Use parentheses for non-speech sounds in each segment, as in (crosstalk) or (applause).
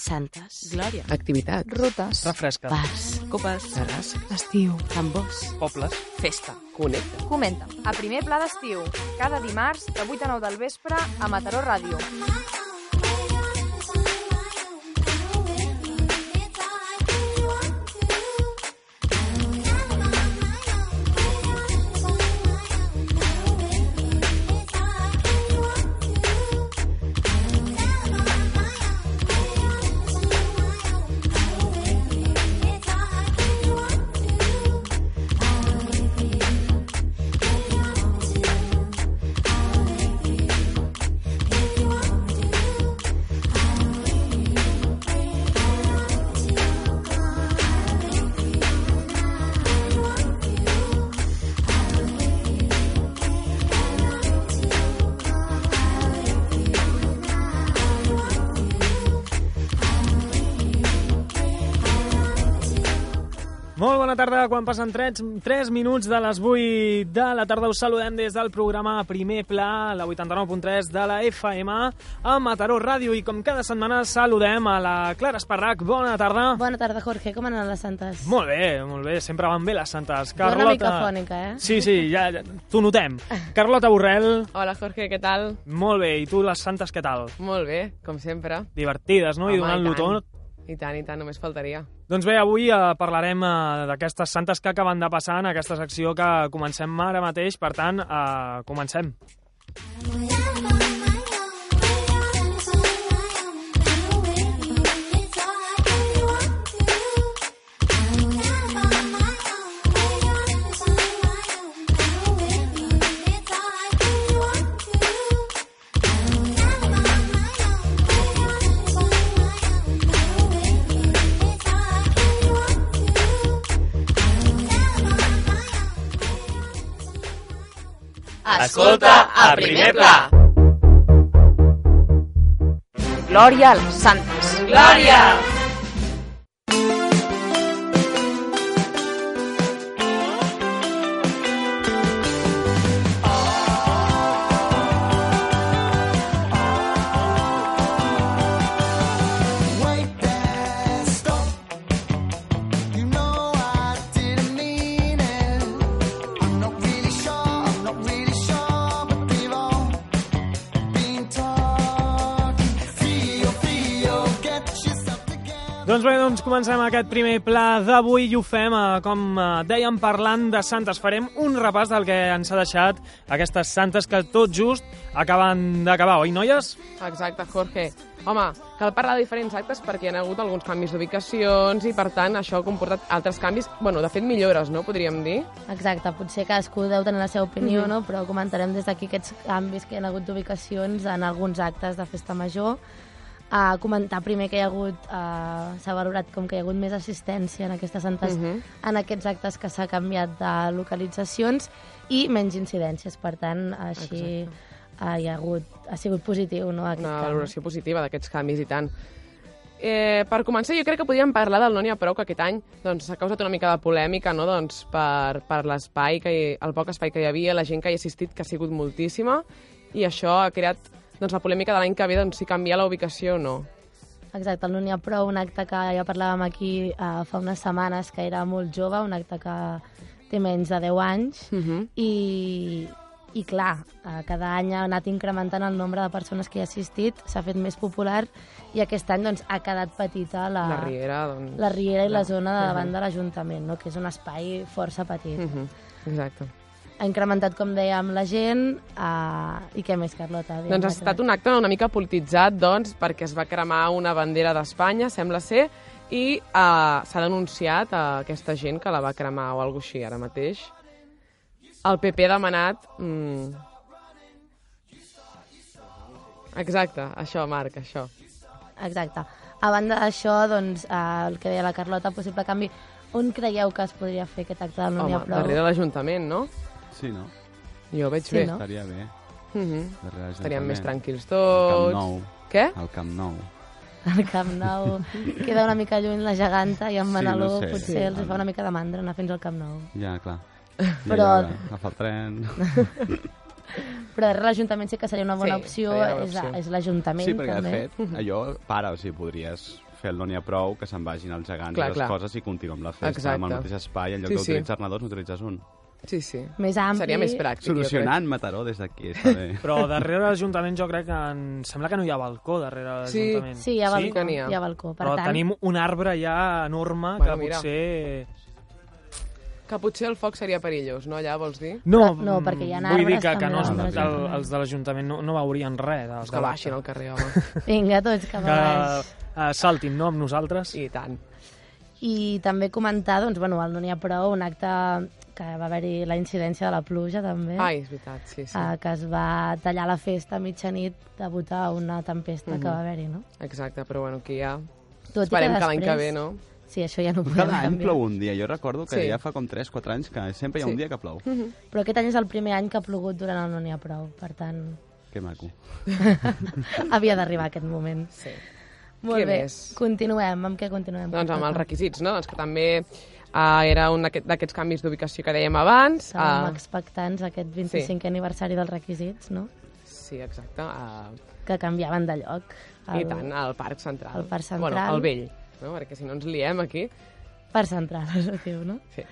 Santes. Glòria. Activitat. Rutes. Refresca. Bars. Copes. Terrassa. Estiu. Tambors. Pobles. Festa. Connecta. Comenta. A primer pla d'estiu. Cada dimarts de 8 a 9 del vespre a Mataró Ràdio. Quan passen 3, 3 minuts de les 8 de la tarda us saludem des del programa Primer Pla, la 89.3 de la FM a Mataró Ràdio i com cada setmana saludem a la Clara Esparrac. Bona tarda. Bona tarda, Jorge. Com anen les santes? Molt bé, molt bé, sempre van bé les santes. Jo una mica fònica, eh? Sí, sí, ja, ja t'ho notem. (laughs) Carlota Borrell, Hola, Jorge, què tal? molt bé, i tu les santes què tal? Molt bé, com sempre. Divertides, no? I Home, donant-lo i tant. tot. I tant, i tant, només faltaria. Doncs bé, avui eh, parlarem eh, d'aquestes santes que acaben de passar en aquesta secció que comencem ara mateix, per tant, eh, comencem. Escolta a primer pla. Glòria a les santes. Glòria! Comencem aquest primer pla d'avui i ho fem, eh, com eh, dèiem, parlant de santes. Farem un repàs del que ens ha deixat aquestes santes que tot just acaben d'acabar, oi, noies? Exacte, Jorge. Home, cal parlar de diferents actes perquè hi ha hagut alguns canvis d'ubicacions i, per tant, això ha comportat altres canvis, bueno, de fet, millores, no?, podríem dir. Exacte, potser cadascú deu tenir la seva opinió, no? però comentarem des d'aquí aquests canvis que hi ha hagut d'ubicacions en alguns actes de festa major. A comentar primer que hi ha hagut, uh, s'ha valorat com que hi ha hagut més assistència en aquestes santes, Mhm. en aquests actes que s'ha canviat de localitzacions i menys incidències, per tant, així uh, hi ha hagut, ha sigut positiu, no?, aquest Una canvi. valoració positiva d'aquests canvis, i tant. Eh, per començar, jo crec que podríem parlar del No n'hi ha prou, que aquest any doncs, causat una mica de polèmica no? doncs, per, per l'espai, que hi, el poc espai que hi havia, la gent que hi ha assistit, que ha sigut moltíssima, i això ha creat doncs, la polèmica de l'any que ve, doncs, si canviar la ubicació o no. Exacte, el No n'hi ha prou, un acte que ja parlàvem aquí uh, fa unes setmanes, que era molt jove, un acte que té menys de 10 anys, Uh -huh. i, i clar, uh, cada any ha anat incrementant el nombre de persones que hi ha assistit, s'ha fet més popular, i aquest any doncs, ha quedat petita la, La Riera, doncs... la Riera i la zona de davant de l'Ajuntament, no? que és un espai força petit. Uh -huh. Exacte. Ha incrementat, com dèiem, la gent, uh, i què més, Carlota? Digue'm Doncs ha estat un acte una mica polititzat, doncs, perquè es va cremar una bandera d'Espanya, sembla ser, i uh, s'ha denunciat a aquesta gent que la va cremar o alguna així ara mateix. El PP ha demanat... Mm... Exacte, això, Marc, això. Exacte. A banda d'això, doncs, eh, el que deia la Carlota, possible canvi, on creieu que es podria fer aquest acte del No n'hi Home, prou? darrere l'Ajuntament, no? Sí, no? Jo veig Sí, bé. no? Estaria bé. Uh -huh. Darrere Estaríem més tranquils Al tots. Camp Nou. Què? Al Camp Nou. El Camp Nou queda una mica lluny la geganta i en Sí, Manaló no sé. potser Sí. els fa una mica de mandra anar fins al Camp Nou. Ja, clar. Però- I allà, agafar el tren... (laughs) Però darrere l'Ajuntament sí que seria una bona Sí, opció, seria una opció. és l'Ajuntament Sí, perquè també. de fet allò para, o sigui, podries fer el no n'hi ha prou, que se'n vagin els gegants Clar, i les clar. coses i continuem amb la festa Exacte. amb el mateix espai, en lloc Sí, sí. d'utilitzar-ne dos, n'utilitzes un. Sí, sí. Més ampli. Seria més pràctic. Solucionant Mataró des d'aquí, està bé. (laughs) Però darrere l'Ajuntament jo crec que en... sembla que no hi ha balcó darrere Sí. l'Ajuntament. Sí, hi ha balcó. Sí que n'hi ha. hi ha balcó. Per Però tant, tenim un arbre ja enorme Bueno, que mira. potser... Que potser el foc seria perillós, no? Allà, vols dir? No, no, perquè hi ha vull dir arbres que, que també no, al el, l'Ajuntament. els de l'Ajuntament no, no veurien res. Els que baixin al carrer, home. (laughs) vinga, tots cap a Que baix. uh, saltin, no?, amb nosaltres. I tant. I també comentar, doncs, bueno, el No n'hi ha prou, un acte que va haver-hi la incidència de la pluja, també. Ai, és veritat, sí, sí. eh, que es va tallar la festa a mitjanit degut a una tempesta que va haver-hi, no? Exacte, però bueno, aquí ja... Tot Esperem i que l'any que després- ve, no? Sí, això ja no podem Cada any canviar. plou un dia. Jo recordo que Sí. ja fa com 3-4 anys que sempre hi ha Sí. un dia que plou. Però aquest any és el primer any que ha plogut durant el No n'hi ha prou, per tant, Que maco. (laughs) havia d'arribar aquest moment. Sí. Molt Què bé, més? continuem. Amb què continuem? Doncs amb els requisits, no? Doncs que també uh, era un d'aquest- d'aquests canvis d'ubicació que dèiem abans. Estàvem Ah, expectants aquest 25è aniversari dels requisits, no? sí, exacte. Uh, Que canviaven de lloc. I tant, al Parc Central. al Parc Bueno, Central. al vell, no? Perquè si no ens liem aquí... Per central, (laughs) es diu, no? Sí.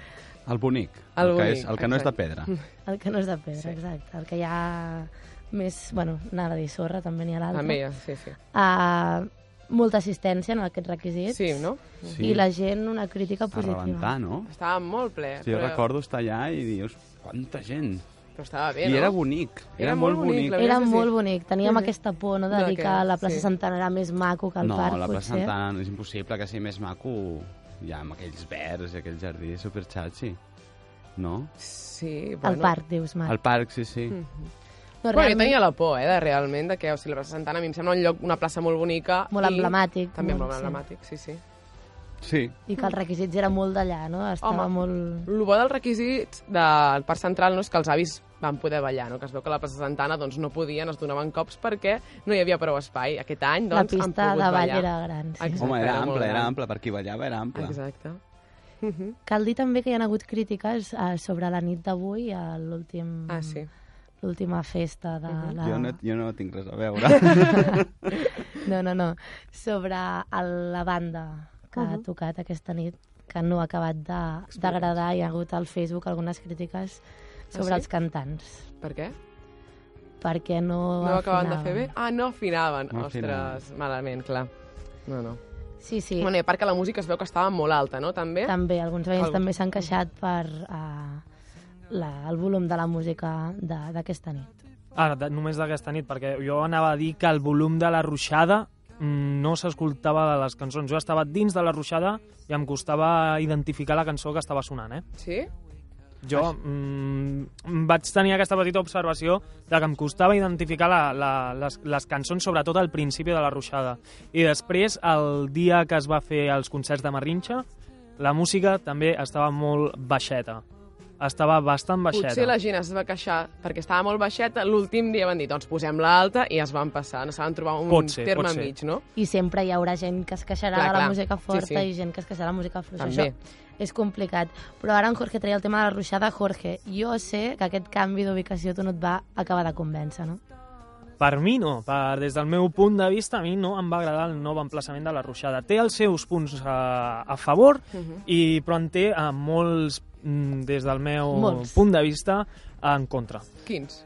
El bonic. El El, que, bonic, és, el que no és de pedra. (laughs) El que no és de pedra, Sí. exacte. El que hi ha més... Bueno, anava a dir sorra, també n'hi ha l'altre. També, ja, sí, sí. Uh, molta assistència en aquests requisits. Sí, no? I la gent una crítica A positiva. rebentar, no? Estava molt ple. Sí, jo però, recordo estar allà i dius, quanta gent. Però estava bé, I no? era bonic. Era, Era molt molt bonic, bonic. Era sí. molt bonic. Teníem Mhm. aquesta por, no?, de De dir que- que la plaça sí. Santana era més maco que el no, parc, la plaça potser. Santana no és impossible que sigui més maco ja amb aquells verds i aquell jardí superxatxi. No? Sí, El bueno. parc, dius, Marc. El parc, sí, sí. Mm. No, Bueno, jo tenia la por, eh, de, realment, de que o sigui, la plaça Santana a mi em sembla un lloc, una plaça molt bonica. Molt i emblemàtic, També molt, molt sí. emblemàtic, sí, sí. Sí. I que els requisits eren molt d'allà, no? Estava Home. molt... El bo dels requisits del Parc Central no és que els avis van poder ballar, no? que es veu que a la plaça Santana doncs, no podien, es donaven cops perquè no hi havia prou espai. Aquest any La doncs, han pista pogut de ball ballar. era gran, sí. Exacte, Home, era era ample, era ample. Per qui ballava era ample. Exacte. Cal dir també que hi ha hagut crítiques eh, sobre la nit d'avui, a l'últim... Ah, sí. L'última festa de la... Jo, no, jo no tinc res a veure. (laughs) No, no, no. Sobre el- la banda que ha tocat aquesta nit, que no ha acabat de- d'agradar. Hi ha hagut al Facebook algunes crítiques sobre Ah, sí? els cantants, Per què? perquè no, No acaben de fer bé? Ah, no afinaven. No Ostres, afinaven. malament, clar. No, no. Sí, sí. Bueno, i a part que la música es veu que estava molt alta, no? També? També, alguns veïns Algú- també s'han queixat per uh, la, el volum de la música de- d'aquesta nit. Ara, de, només d'aquesta nit, perquè jo anava a dir que el volum de la ruixada mm, no s'escoltava de les cançons. Jo estava dins de la ruixada i em costava identificar la cançó que estava sonant, eh? Sí? Jo mm, vaig tenir aquesta petita observació de que em costava identificar la, la, les, les cançons, sobretot al principi de la ruixada. I després, el dia que es va fer els concerts de Marrinxa, la música també estava molt baixeta. Estava bastant baixeta. Potser la gent es va queixar perquè estava molt baixeta. L'últim dia van dir, doncs posem-la alta i es van passar. No saben trobar un Pot ser, terme pot mig, no? I sempre hi haurà gent que es queixarà Clar, de la clar. música Sí, forta sí. i gent que es queixarà de la música fluixa. També. Això és complicat. Però ara en Jorge treia el tema de la ruixada. Jorge, jo sé que aquest canvi d'ubicació tu no et va acabar de convèncer, no? Per mi no, per, des del meu punt de vista, a mi no em va agradar el nou emplaçament de la ruixada. Té els seus punts a, a favor, i, però en té a molts, mm, des del meu Molts. punt de vista, en contra. Quins?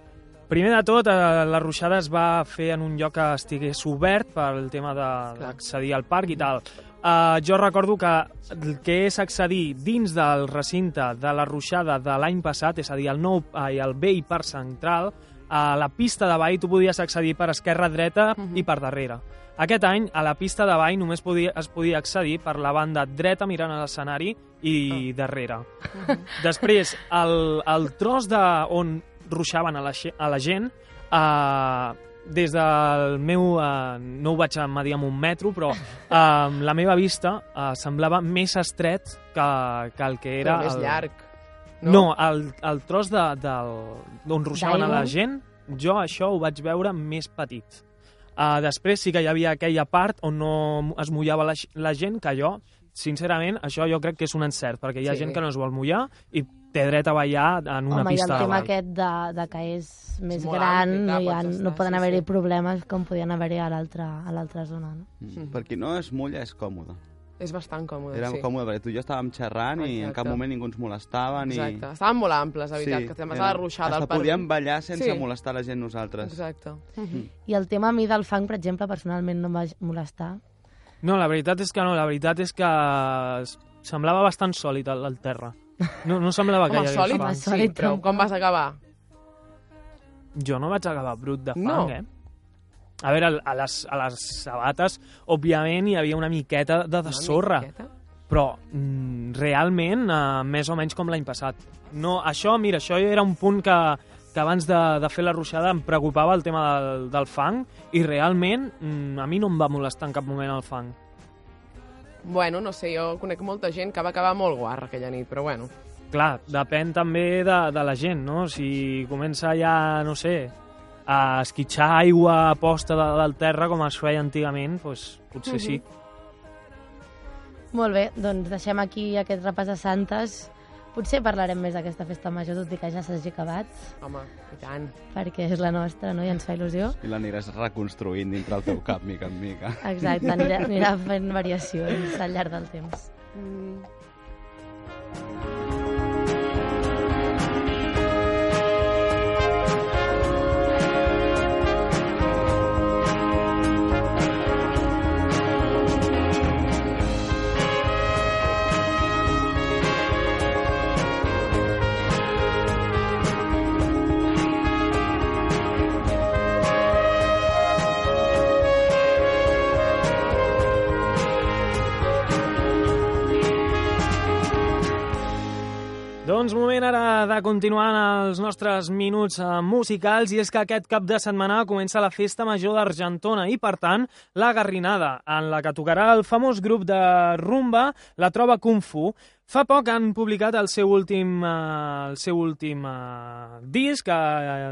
Primer de tot, eh, la ruixada es va fer en un lloc que estigués obert pel tema d'accedir al parc i tal. Uh, jo recordo que el que és accedir dins del recinte de la ruixada de l'any passat, és a dir, el nou ai, el vell parc central, a la pista de ball tu podies accedir per esquerra, dreta i per darrere. Aquest any, a la pista de ball només podia, es podia accedir per la banda dreta mirant a l'escenari i darrere. Després, el, el tros de on ruixaven a la, a la gent, eh, des del meu... Eh, no ho vaig medir amb un metro, però (laughs) eh, la meva vista eh, semblava més estret que, que el que era... Era més el... llarg. No, el, el tros de, del, d'on ruixaven a la gent, jo això ho vaig veure més petit. Uh, després sí que hi havia aquella part on no es mullava la, la gent, que jo, sincerament, això jo crec que és un encert, perquè hi ha Sí. gent que no es vol mullar i té dret a ballar en una Home, i el pista de tema ball. aquest de, de que és més molt gran, ampli, no, hi ha, no poden sí, haver-hi sí. problemes com podien haver-hi a l'altra a l'altra zona. No? Mm. Per qui no es mulla, és còmode. És bastant còmode, Era sí. còmode, perquè tu i jo estàvem xerrant i en Exacte. cap moment ningú ens molestava. Ni... Exacte. Estaven molt amples, la veritat, que te'n vas a la ruixada. Hasta al parc. podíem ballar sense Sí. molestar la gent nosaltres. Exacte. I el tema a mi del fang, per exemple, personalment no em va molestar. No, la veritat és que no, la veritat és que semblava bastant sòlid el, el terra. No, no semblava que Home, hi hagués sòlid, fang. Sí, sòlid però com vas acabar? Jo no vaig acabar brut de fang, No. eh? A veure, a les, a les sabates, òbviament, hi havia una miqueta de, de sorra, miqueta? però mm, realment, eh, més o menys com l'any passat. No, això, mira, això era un punt que, que abans de, de fer la ruixada em preocupava el tema del, del fang i realment mm, a mi no em va molestar en cap moment el fang. Bueno, no sé, jo conec molta gent que va acabar molt guarra aquella nit, però bueno. Clar, depèn també de, de la gent, no? Si comença ja, no sé, a esquitxar aigua a posta de, del terra, com es feia antigament, doncs potser sí. Molt bé, doncs deixem aquí aquest repàs de Santes. Potser parlarem més d'aquesta festa major, tot i que ja s'hagi acabat, Home, i tant. perquè és la nostra, no? I ens fa il·lusió. I l'aniràs reconstruint dintre el teu cap, mica en mica. Exacte, anirà, anirà fent variacions al llarg del temps. Mm. Continuar en els nostres minuts eh, musicals i és que aquest cap de setmana comença la Festa Major d'Argentona i, per tant, la Garrinada, en la que tocarà el famós grup de rumba La Troba Kung Fu. Fa poc han publicat el seu últim, eh, el seu últim eh, disc eh,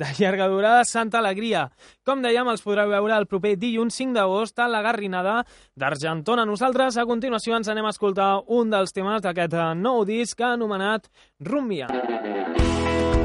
de llarga durada, Santa Alegria. Com dèiem, els podreu veure el proper dilluns 5 d'agost a la Garrinada d'Argentona. Nosaltres, a continuació, ens anem a escoltar un dels temes d'aquest nou disc anomenat Rumbia. Rumbia,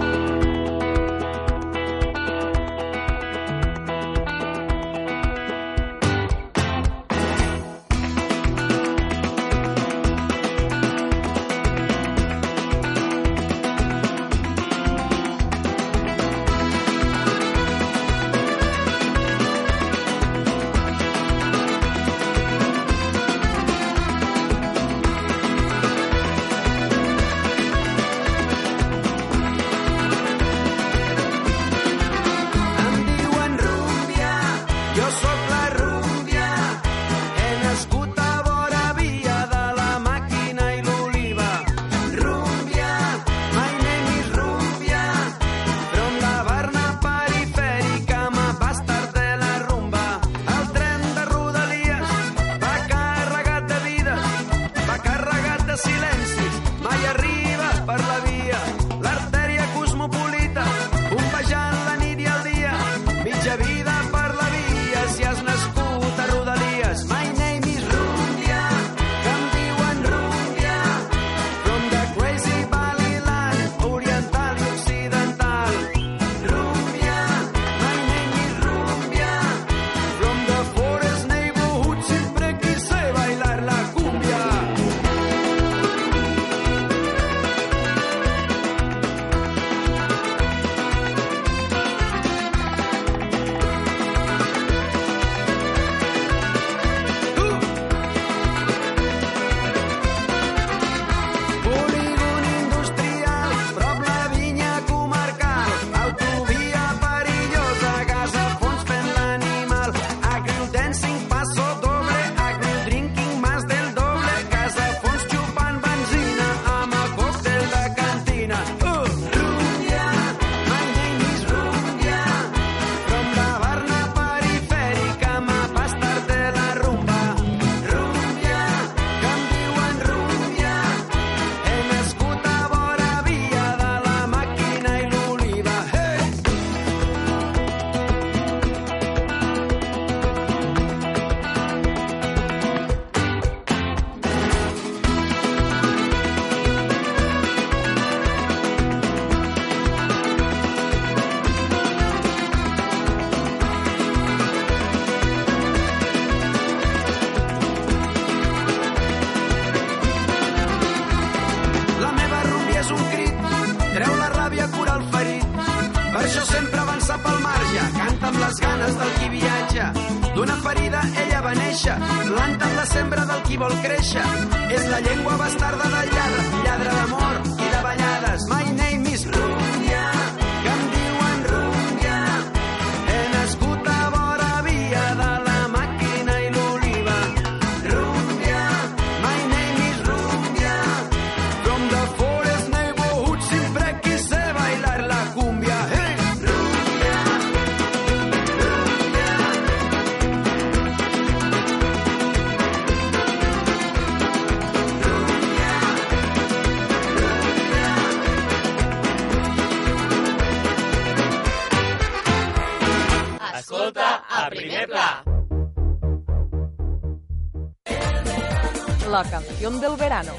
canción del verano.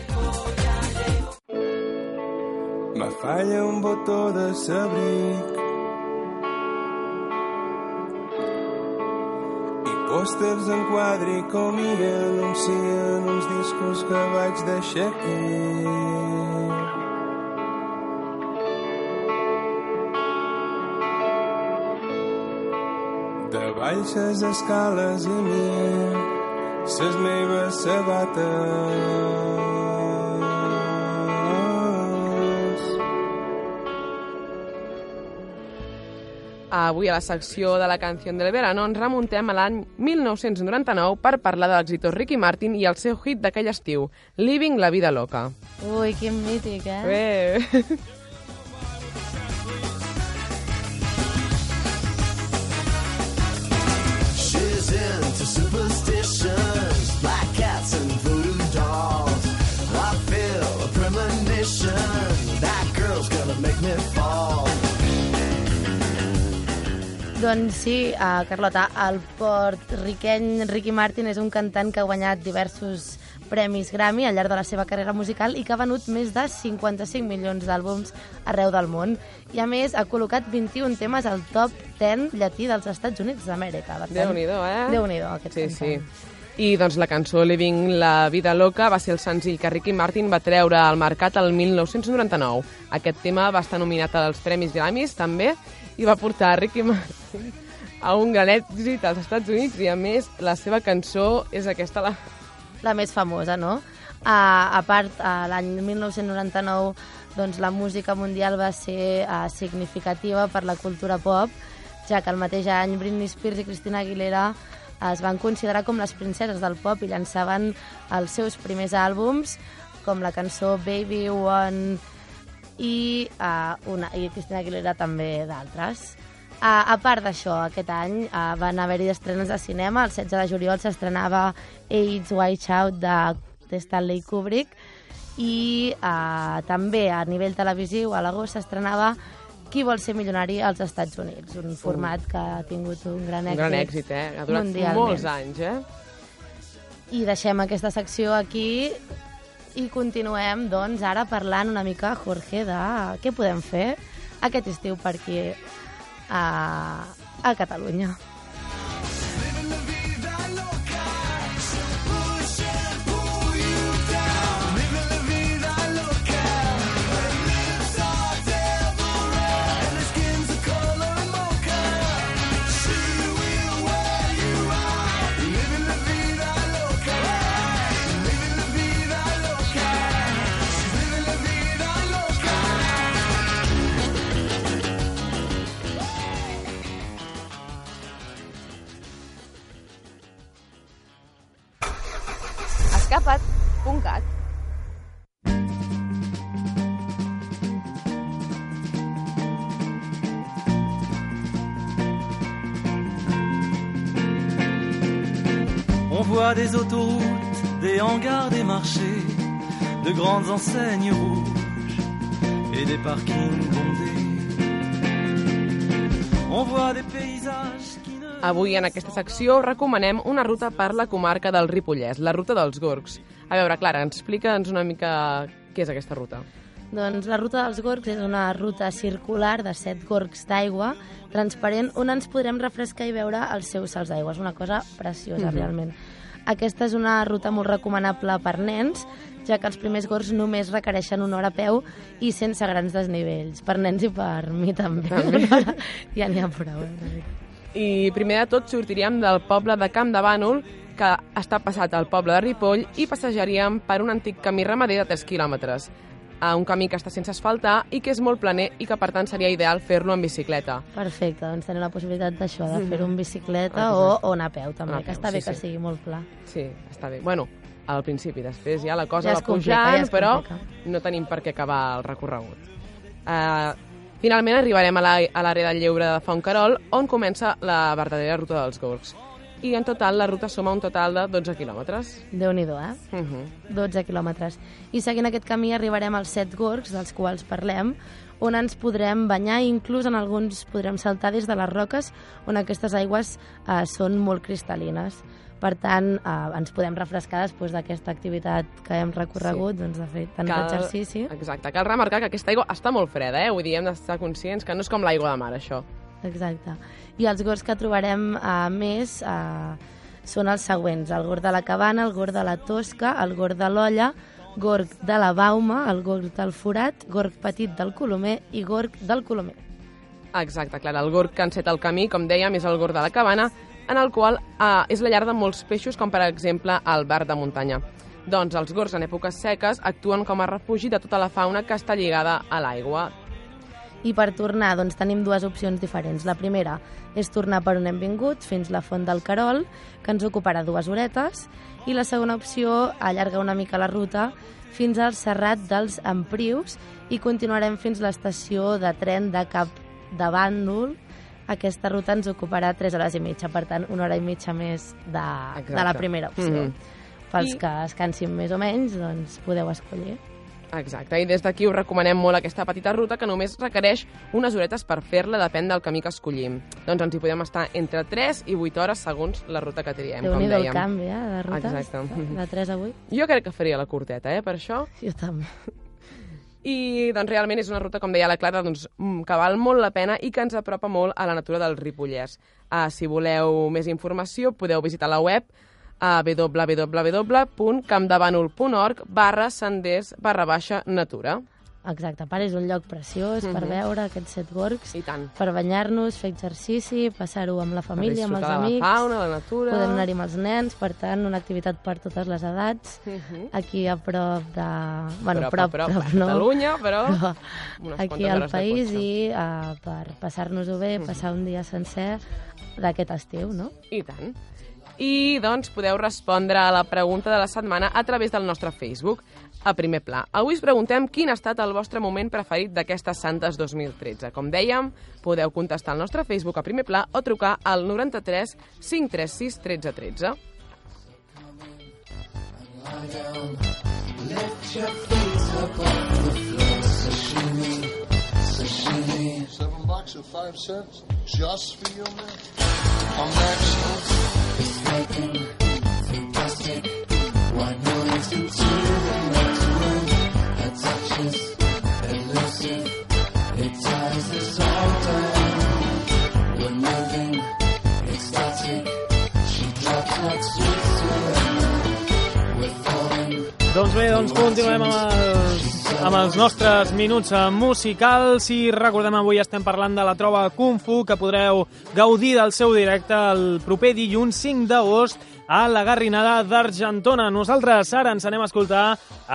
Me falla un botó de sabric i pòsters en quadre i anuncien uns discos que vaig deixar aquí. De baixes escales i a mi ses meves sabates Avui a la secció de la canció del verano ens remuntem a l'any 1999 per parlar de l'exitós Ricky Martin i el seu hit d'aquell estiu, Living la vida loca. Ui, quin mític, eh? Bé. She's into superstitions, Doncs sí, uh, Carlota, el port riqueny Ricky Martin és un cantant que ha guanyat diversos premis Grammy al llarg de la seva carrera musical i que ha venut més de 55 milions d'àlbums arreu del món. I a més ha col·locat 21 temes al top 10 llatí dels Estats Units d'Amèrica. Déu-n'hi-do, eh? Déu-n'hi-do, aquest Sí, cantant. sí. I doncs la cançó Living la vida loca va ser el senzill que Ricky Martin va treure al mercat el 1999. Aquest tema va estar nominat als Premis Grammys també i va portar Ricky Martin a un gran èxit als Estats Units i a més la seva cançó és aquesta la... la més famosa, no? Uh, a part, l'any 1999 doncs, la música mundial va ser uh, significativa per la cultura pop, ja que el mateix any Britney Spears i Christina Aguilera es van considerar com les princeses del pop i llançaven els seus primers àlbums, com la cançó Baby One i, uh, una, i Christina Aguilera també d'altres. Uh, a part d'això, aquest any uh, van haver-hi estrenes de cinema. El 16 de juliol s'estrenava AIDS White Out de, de Stanley Kubrick i uh, també a nivell televisiu a l'agost s'estrenava Qui vol ser milionari als Estats Units, un format que ha tingut un gran Un èxit, gran èxit, eh? Ha durat molts anys, eh? I deixem aquesta secció aquí i continuem, doncs, ara parlant una mica, Jorge, de què podem fer aquest estiu per aquí a, a Catalunya. Des autoroutes, des hangars, des marchés, de grandes enseignes rouges et des parkings bondés. On voit des paysages qui ne... Avui, en aquesta secció, recomanem una ruta per la comarca del Ripollès, la ruta dels Gorgs. A veure, Clara, explica'ns una mica què és aquesta ruta. Doncs la ruta dels gorgs és una ruta circular de set gorgs d'aigua transparent on ens podrem refrescar i veure els seus salts d'aigua. És una cosa preciosa, Mhm. realment. Aquesta és una ruta molt recomanable per nens, ja que els primers gorgs només requereixen una hora a peu i sense grans desnivells. Per nens i per mi també. També. (laughs) ja n'hi ha prou. Eh? I primer de tot sortiríem del poble de Camp de Bànol, que està passat al poble de Ripoll i passejaríem per un antic camí ramader de 3 quilòmetres. A un camí que està sense asfaltar i que és molt planer i que, per tant, seria ideal fer-lo en bicicleta. Perfecte, doncs tenim la possibilitat d'això, de fer-ho en bicicleta Exacte. o, o anar a peu, també, a que peu, està bé sí, que sí. sigui molt pla. Sí, està bé. Bueno, al principi, després ja la cosa Ja va complica, pujant, ja però no tenim per què acabar el recorregut. Uh, finalment arribarem a la- a l'àrea del lleure de Fontcarol, on comença la verdadera ruta dels Gorgs. I en total la ruta suma un total de 12 quilòmetres. Déu-n'hi-do, eh? Uh -huh. 12 quilòmetres. I seguint aquest camí arribarem als set gorgs, dels quals parlem, on ens podrem banyar i inclús en alguns podrem saltar des de les roques, on aquestes aigües eh, són molt cristal·lines. Per tant, eh, ens podem refrescar després d'aquesta activitat que hem recorregut, sí. doncs de fer tant d'exercici. Exacte, cal remarcar que aquesta aigua està molt freda, eh? Vull dir, hem d'estar conscients que no és com l'aigua de mar, això. Exacte. I els gorgs que trobarem uh, més uh, són els següents. El gorg de la cabana, el gorg de la tosca, el gorg de l'olla, gorg de la bauma, el gorg del forat, gorg petit del colomer i gorg del colomer. Exacte, clar, el gorg que enceta el camí, com dèiem, és el gorg de la cabana, en el qual eh, és la llar de molts peixos, com per exemple el bar de muntanya. Doncs els gorgs en èpoques seques actuen com a refugi de tota la fauna que està lligada a l'aigua. I per tornar, doncs, tenim dues opcions diferents. La primera és tornar per on hem vingut, fins la font del Carol, que ens ocuparà dues horetes, i la segona opció, allarga una mica la ruta fins al Serrat dels Emprius i continuarem fins l'estació de tren de Cap de Bàndol. Aquesta ruta ens ocuparà 3 hores i mitja, per tant, una hora i mitja més de, de la Exacte. primera opció. Mhm. Pels I- que es cansin més o menys, doncs podeu escollir. Exacte, i des d'aquí us recomanem molt aquesta petita ruta que només requereix unes horetes per fer-la, depèn del camí que escollim. Doncs ens hi podem estar entre 3 i 8 hores segons la ruta que triem, com dèiem. canvi, eh, de rutes, Exacte. de 3 a 8. Jo crec que faria la curteta, eh, per això. Jo també. I doncs realment és una ruta, com deia la Clara, doncs, mm, que val molt la pena i que ens apropa molt a la natura del Ripollès. Uh, si voleu més informació, podeu visitar la web a www.campdevànol.org barra senders barra baixa natura. Exacte, part és un lloc preciós per Mhm. veure aquests set gorgs, I tant. per banyar-nos, fer exercici, passar-ho amb la família, amb els de la amics. fauna, la natura. Podem anar-hi amb els nens, per tant, una activitat per totes les edats. Mhm. Aquí a prop de... Bueno, Prop, prop, prop, prop, a no. Catalunya, però però aquí al país i uh, per passar-nos-ho bé, passar un dia sencer d'aquest estiu, no? I tant. I, doncs, podeu respondre a la pregunta de la setmana a través del nostre Facebook, a primer pla. Avui us preguntem quin ha estat el vostre moment preferit d'aquestes Santes 2013. Com dèiem, podeu contestar al nostre Facebook a primer pla o trucar al 93 536 13 13. Seven bucks or five cents just for you, man. I'm It's making. One the next one. Elusive. It ties us all down. We're moving, ecstatic. She drops Doncs bé, doncs continuem amb els amb els nostres minuts eh, musicals i recordem avui estem parlant de la troba Kung Fu que podreu gaudir del seu directe el proper dilluns 5 d'agost a la Garrinada d'Argentona. Nosaltres ara ens anem a escoltar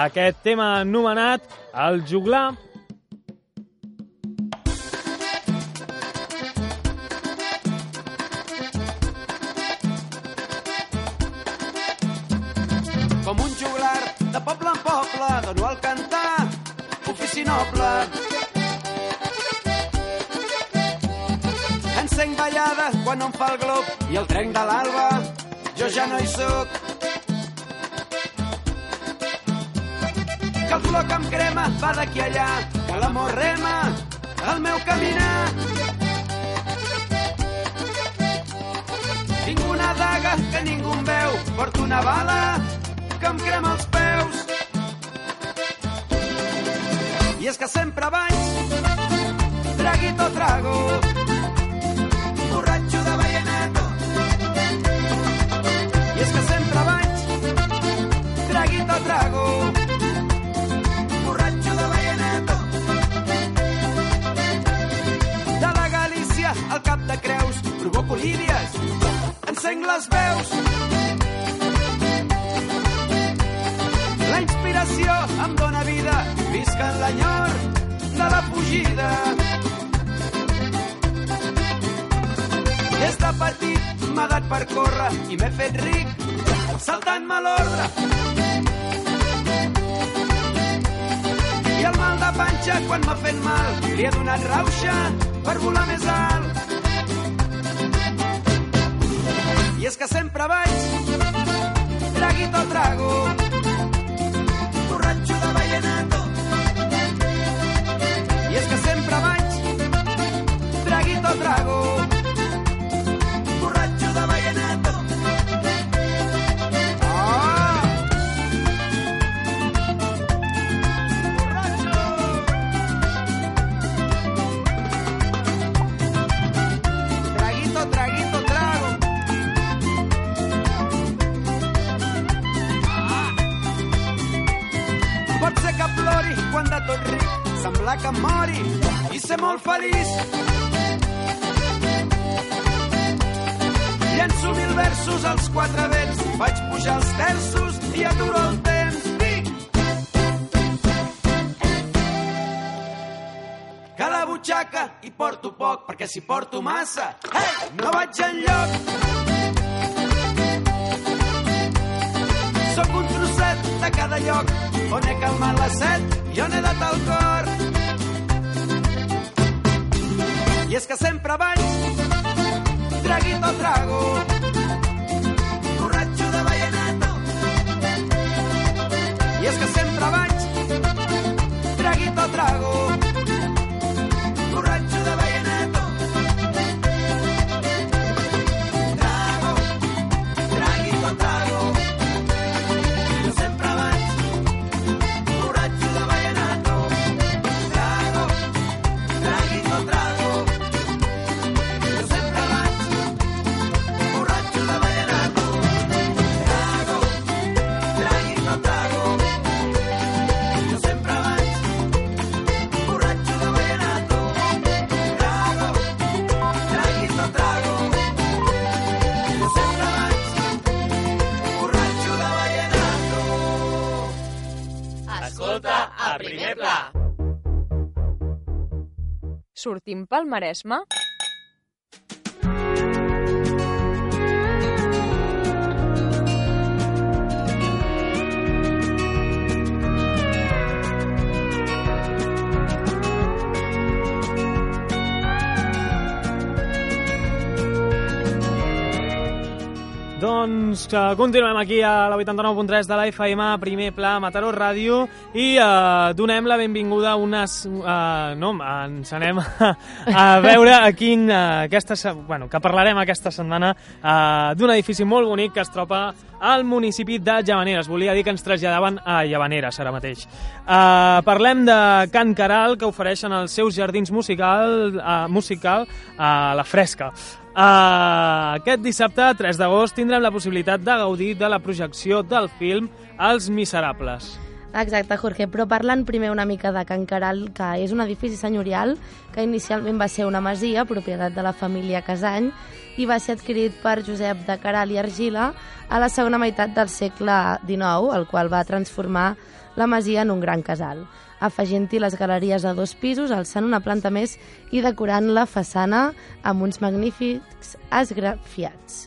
aquest tema anomenat El Juglar Ballada quan em fa el glob i el trenc de l'alba, jo ja no hi sóc. Que el color que em crema va d'aquí allà, que l'amor rema el meu caminar. Tinc una daga que ningú em veu, porto una bala que em crema els peus. I és que sempre vaig, traguito trago, borratxo I és que sempre vaig traguit a trago, borratxo de balleneta. De la Galícia al cap de creus, provoco lídies, encenc les veus. La inspiració em dóna vida, visca l'enyor de la fugida. Des de petit m'ha dat per córrer i m'he fet ric saltant-me l'ordre. I el mal de panxa quan m'ha fet mal li he donat rauxa per volar més alt. I és que sempre vaig traguito trago borratxo de vallenato i és que sempre vaig traguito trago semblar que em mori i ser molt feliç. Llenço mil versos als quatre vents, faig pujar els terços i aturo el temps. Dic que la butxaca hi porto poc, perquè si porto massa, hey, no vaig enlloc. Sóc un trosset de cada lloc on he calmat la set i on he dat el cor. I és que sempre vaig traguito trago Sortim pel Maresme? Doncs que continuem aquí a la 89.3 de la FM, primer pla, Mataró Ràdio, i eh, donem la benvinguda a unes... Eh, no, ens anem a, a veure a quin... Eh, aquesta, bueno, que parlarem aquesta setmana eh, d'un edifici molt bonic que es troba al municipi de Llavaneres. Volia dir que ens traslladaven a Llavaneres ara mateix. Eh, parlem de Can Caral, que ofereixen els seus jardins musical, eh, musical a la fresca. Uh, aquest dissabte, 3 d'agost, tindrem la possibilitat de gaudir de la projecció del film Els Miserables. Exacte, Jorge, però parlant primer una mica de Can Caral, que és un edifici senyorial que inicialment va ser una masia, propietat de la família Casany, i va ser adquirit per Josep de Caral i Argila a la segona meitat del segle XIX, el qual va transformar la masia en un gran casal, afegint-hi les galeries a dos pisos, alçant una planta més i decorant la façana amb uns magnífics esgrafiats.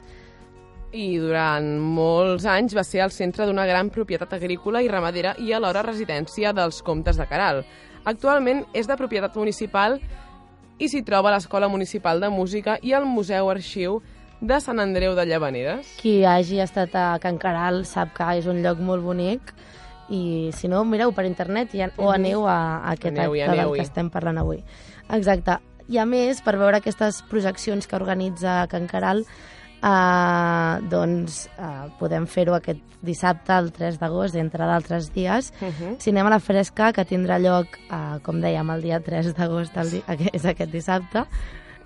I durant molts anys va ser el centre d'una gran propietat agrícola i ramadera i alhora residència dels comtes de Caral. Actualment és de propietat municipal i s'hi troba l'Escola Municipal de Música i el Museu Arxiu de Sant Andreu de Llavaneres. Qui hagi estat a Can Caral sap que és un lloc molt bonic i si no, mireu per internet i, o Mhm. aneu a, a aquest Aneu-hi, acte del aneu-hi. que estem parlant avui. Exacte. I a més, per veure aquestes projeccions que organitza Can Caral, eh, doncs eh, podem fer-ho aquest dissabte, el 3 d'agost, entre d'altres dies. Mhm. Cinema a la Fresca, que tindrà lloc, eh, com dèiem, el dia 3 d'agost, (laughs) és aquest dissabte.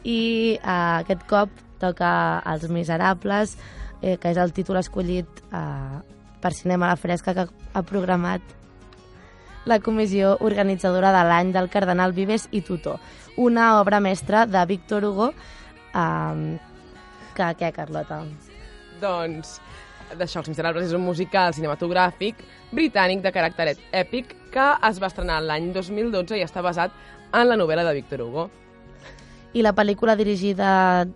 I eh, aquest cop toca Els Miserables, eh, que és el títol escollit eh, per Cinema a la Fresca, que ha programat la comissió organitzadora de l'any del Cardenal Vives i Tutó, una obra mestra de Víctor Hugo, eh, que què, Carlota? Doncs d'això, Els Miserables és un musical cinematogràfic britànic de caràcter èpic que es va estrenar l'any 2012 i està basat en la novel·la de Victor Hugo. I la pel·lícula dirigida,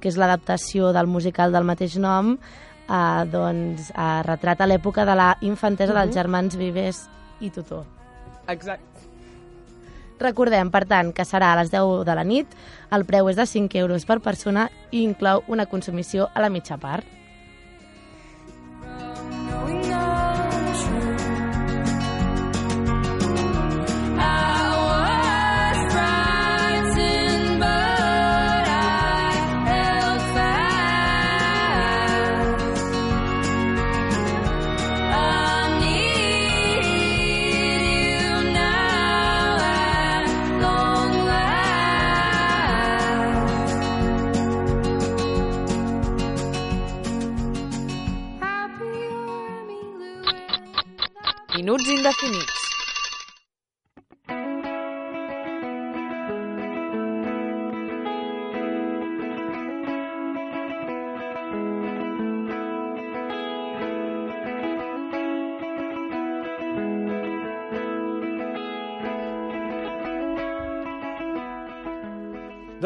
que és l'adaptació del musical del mateix nom, eh, doncs eh, retrata l'època de la infantesa dels Mhm. germans Vives i Tutor. Exacte. Recordem, per tant, que serà a les 10 de la nit, el preu és de 5 euros per persona i inclou una consumició a la mitja part.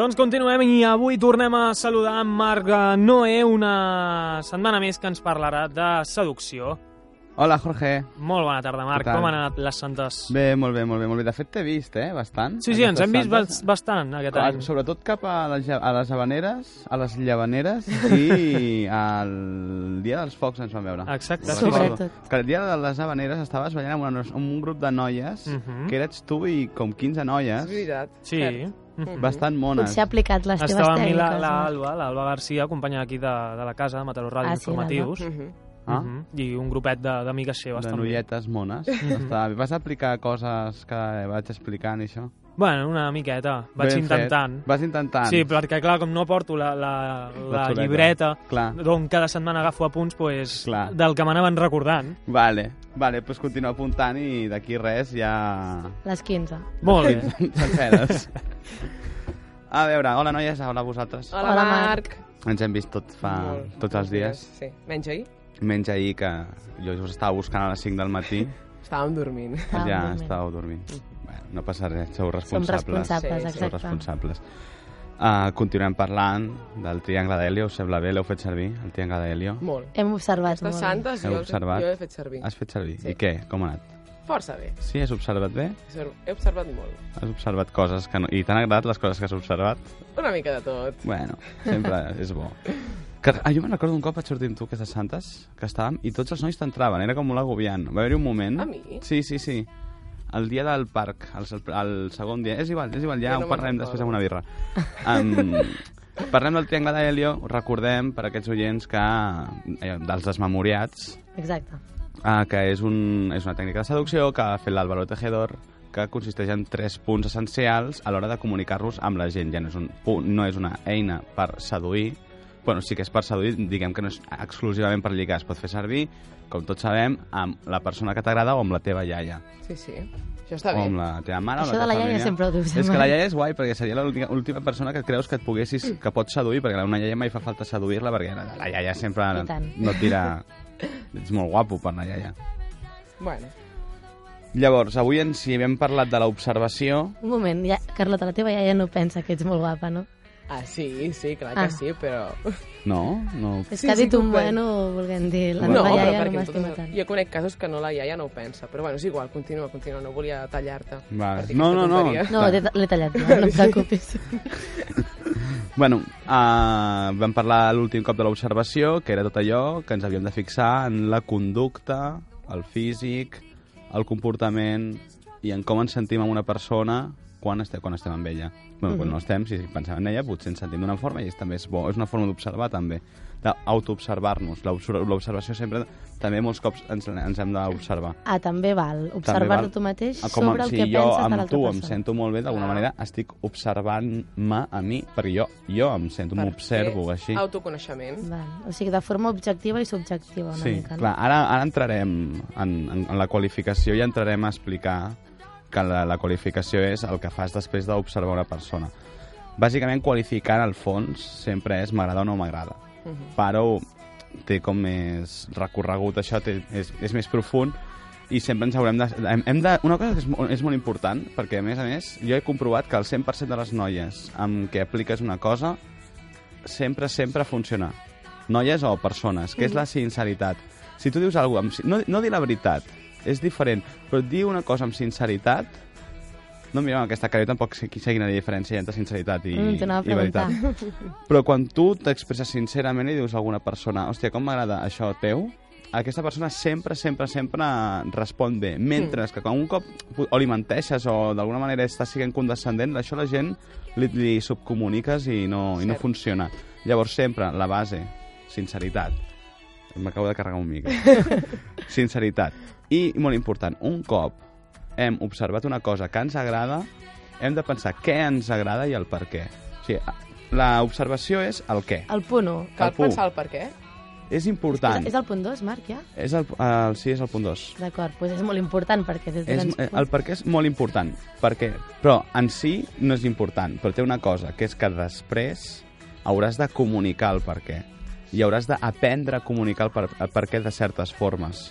Doncs continuem i avui tornem a saludar en Marc Noé, una setmana més que ens parlarà de seducció. Hola, Jorge. Molt bona tarda, Marc. Com han anat les santes? Bé, molt bé, molt bé, molt bé. De fet, t'he vist, eh, bastant. Sí, sí, ens hem vist santes. bas- bastant aquest Ah, any. Sobretot cap a les, a les habaneres, a les llavaneres i (laughs) al dia dels focs ens vam veure. Exacte. Sobretot. Que el dia de les habaneres estaves ballant amb, una, amb un grup de noies, Mhm. que eres tu i com 15 noies, És veritat. Sí. Cert. Bastant mones. Potser ha aplicat les teves Estava amb mi la, tècniques. la l'Alba Garcia, companya d'aquí de, de la casa, de Mataró Ràdio Ah, sí, Informatius. Mhm. Ah? Mhm. I un grupet de- d'amigues seves, de noietes mones. Està bé. Vas aplicar coses que vaig explicant i això? Bueno, una miqueta. Vaig Ben intentant. Fet. Vas intentant. Sí, perquè clar, com no porto la, la, la xuleta. llibreta Clar. d'on cada setmana agafo apunts, pues, Clar. del que m'anaven recordant. Vale, vale, doncs continua apuntant i d'aquí res ja... Les 15. Molt bé. (laughs) Senceres. A veure, hola noies, hola a vosaltres. Hola, Hola, Marc. Ens hem vist tot fa, Molt, tots els dies. Sí, menys ahir. Menys ahir que jo us estava buscant a les 5 del matí, Estàvem dormint. Estàvem ja dormint. estàveu dormint. Bueno, no passa res, sou responsables. responsables, Sí, sí. Sou exacte. responsables. Uh, continuem parlant del triangle d'Helio, us sembla bé? L'heu fet servir, el triangle d'Helio? Molt. Hem observat Aquestes molt. santes Heu jo, observat? jo he fet servir. Has fet servir? Sí. I què? Com ha anat? Força bé. Sí, has observat bé? He observat molt. Has observat coses que no... I t'han agradat les coses que has observat? Una mica de tot. Bueno, sempre (laughs) és bo. Que, ah, jo me'n recordo un cop vaig sortir amb tu aquestes santes, que estàvem, i tots els nois t'entraven, era com molt agobiant. Va haver-hi un moment... A mi? Sí, sí, sí. El dia del parc, el, el segon dia. És igual, és igual, ja no ho recordo. després amb una birra. Um, (laughs) parlem del triangle d'Helio, recordem per aquests oients que eh, dels desmemoriats, Exacte. uh, que és, un, és una tècnica de seducció que ha fet l'Álvaro Tejedor, que consisteix en tres punts essencials a l'hora de comunicar-los amb la gent. Ja no és, un punt, no és una eina per seduir, bueno, sí que és per seduir, diguem que no és exclusivament per lligar, es pot fer servir, com tots sabem, amb la persona que t'agrada o amb la teva iaia. Sí, sí. Això està o bé. amb la teva mare Això o de la la teva iaia sempre ho dius, És que la iaia és guai, perquè seria l'última última persona que et creus que et poguessis, que pots seduir, perquè una iaia mai fa falta seduir-la, perquè la, la iaia sempre no et tira... Ets molt guapo per la iaia. Bueno, Llavors, avui ens hi hem parlat de l'observació. Un moment, ja, Carlota, la teva iaia no pensa que ets molt guapa, no? Ah, sí, sí, clar Ah. que sí, però... No? no. És Sí, que ha sí dit ho un bueno volent dir la no, meva iaia no m'estima totes- tant. jo conec casos que no la iaia no ho pensa, però bueno, és igual, continua, continua, no volia tallar-te. Va. per dir No, no, no. No, t'he- l'he tallat, no, no (laughs) et preocupis. (laughs) Bueno, uh, vam parlar l'últim cop de l'observació, que era tot allò que ens havíem de fixar en la conducta, el físic, el comportament i en com ens sentim amb una persona quan estem, quan estem amb ella. Bueno, quan no estem, si pensem en ella, potser ens sentim d'una forma i és, també és bo. És una forma d'observar, també, d'autoobservar-nos. L'obser- L'observació sempre, també molts cops ens, ens hem d'observar. Ah, també val. També Observar-te val. tu mateix Ah, sobre el si que jo penses de amb l'altra tu em persona. sento molt bé, d'alguna Clar. manera estic observant-me a mi, perquè jo, jo em sento, Per m'observo així. Autoconeixement. Val. O sigui, de forma objectiva i subjectiva una Sí, mica. clar, ara, ara entrarem en, en, en la qualificació i entrarem a explicar que la, la qualificació és el que fas després d'observar una persona. Bàsicament, qualificar, el fons, sempre és m'agrada o no m'agrada. Mhm. Però té com més recorregut això, té, és, és més profund, i sempre ens haurem de... Hem, hem de una cosa que és, és molt important, perquè, a més a més, jo he comprovat que el 100% de les noies amb què apliques una cosa sempre, sempre funciona. Noies o persones, que és la sinceritat. Si tu dius alguna cosa... No, no dir la veritat, és diferent, però dir una cosa amb sinceritat... No mireu amb aquesta cara, jo tampoc sé, sé quina diferència hi ha entre sinceritat i, Mm, i veritat. (laughs) Però quan tu t'expresses sincerament i dius a alguna persona hòstia, com m'agrada això teu, aquesta persona sempre, sempre, sempre respon bé. Mentre Mm. que quan un cop o li menteixes o d'alguna manera estàs sent condescendent, això la gent li, li subcomuniques i no, i no Cert. funciona. Llavors sempre, la base, sinceritat. M'acabo de carregar un mica. (laughs) sinceritat. I, molt important, un cop hem observat una cosa que ens agrada, hem de pensar què ens agrada i el per què. O sigui, l'observació és el què. El punt 1. Cal El punt. pensar el per què? És important. És, és el punt 2, Marc, ja? És el, el, sí, és el punt 2. D'acord, doncs és molt important perquè des de És, tants eh, punts- el per què és molt important, perquè, però en si no és important, però té una cosa, que és que després hauràs de comunicar el per què. I hauràs d'aprendre a comunicar el per, el per què de certes formes.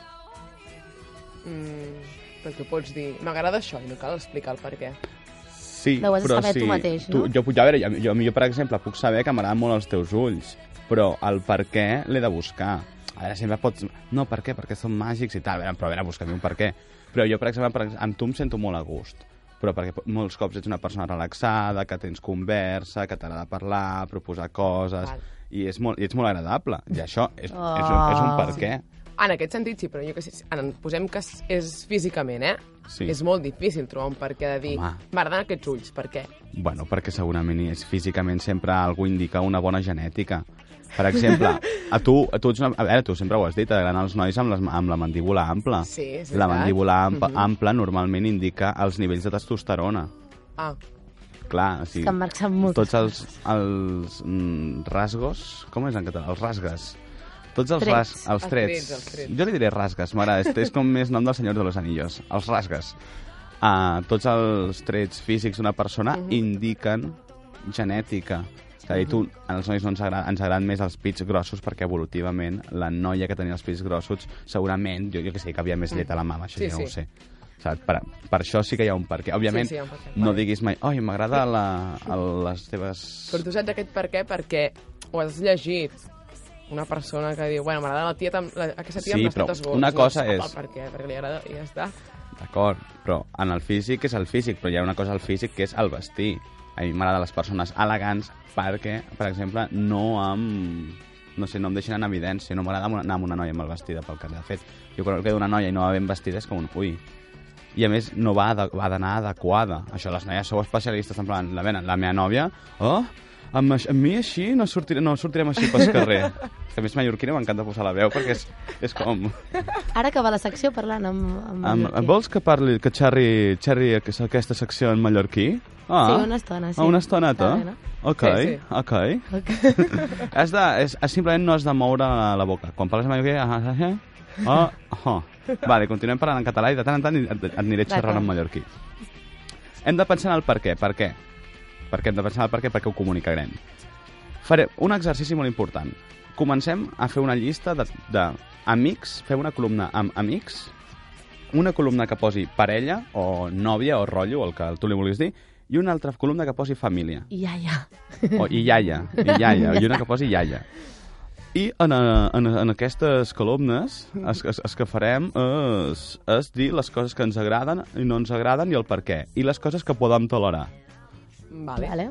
Mm, però tu pots dir, m'agrada això i no cal explicar el per què. Sí, Ho has de però saber si tu mateix, no? jo, jo, a veure, jo, jo, jo, per exemple, puc saber que m'agraden molt els teus ulls, però el per què l'he de buscar. A veure, sempre pots... No, per què? Perquè són màgics i tal. A veure, però a veure, busca-mi un per què. Però jo, per exemple, per, exemple, amb tu em sento molt a gust però perquè molts cops ets una persona relaxada, que tens conversa, que t'agrada parlar, proposar coses, Val. I, és molt, i ets molt agradable. I això és, Oh. és, un, és un per què. En aquest sentit sí, però jo que sé, en, posem que és, físicament, eh? Sí. És molt difícil trobar un per què de dir, m'agraden aquests ulls, per què? Bueno, perquè segurament és físicament sempre algú indica una bona genètica. Per exemple, a tu, a tu, ets una, a veure, tu sempre ho has dit, t'agraden els nois amb, les, amb la mandíbula ampla. Sí, és La veritat. mandíbula ampla, Mhm. ampla normalment indica els nivells de testosterona. Ah, Clar, o sigui, Que Marc sap molt. tots els, els mm, rasgos... Com és en català? Els rasgues. Tots els, Trets. ras, els Els trets. trets, els trets. Jo li diré rasgues, m'agrada. És, és com més nom del Senyor de los Anillos. Els rasgues. Uh, tots els trets físics d'una persona Mhm. indiquen genètica. És a dir, tu, als nois no ens, agrada, ens agraden més els pits grossos perquè evolutivament la noia que tenia els pits grossos segurament, jo, jo que sé, que havia més llet a la mama, això Sí, ja sí. ho sé. Saps? Per, per això sí que hi ha un perquè. Òbviament, Sí, sí, ha perquè. no diguis mai, oi, m'agrada les teves... però tu saps aquest per què perquè ho has llegit. Una persona que diu, bueno, m'agrada la tia, la, aquesta tia Sí, amb les tetes una gordes. cosa no és- per què, perquè li agrada i ja està. D'acord, però en el físic és el físic, però hi ha una cosa al físic que és el vestir. A mi m'agraden les persones elegants perquè, per exemple, no em... No sé, no em deixen en evidència. No m'agrada anar amb una noia mal vestida pel que de fet. Jo quan veig una noia i no va ben vestida és com un... Ui, i a més no va, va d'anar adequada. Això, les noies sou especialistes, en plan, la, mena, la meva nòvia, oh, amb, amb mi així no, sortiré, no sortirem així pel carrer. (laughs) a més, mallorquina m'encanta posar la veu perquè és, és com... Ara que va la secció parlant amb... amb, Am, mallorquí. vols que parli, que xerri, xerri aquesta, aquesta secció en mallorquí? Ah, Sí, una estona, sí. Ah, una estoneta? Bé, no? Ok, Sí, sí. ok. has (laughs) de, és, és, simplement no has de moure la, la boca. Quan parles en mallorquí... Ah, ah, ah, ah, ah. (laughs) Vale, continuem parlant en català i de tant en tant et, et aniré xerrant en mallorquí. Hem de pensar en el per què. Per què? Perquè hem de pensar en el per què, perquè ho comunicarem. Faré un exercici molt important. Comencem a fer una llista de, de amics, fem una columna amb amics, una columna que posi parella, o nòvia, o rotllo, el que tu li vulguis dir, i una altra columna que posi família. I ja. O, I iaia, i iaia, (laughs) i una que posi iaia. I en, eh, en, en aquestes columnes es, es, es que farem és, és dir les coses que ens agraden i no ens agraden i el per què. I les coses que podem tolerar. Vale. Vale.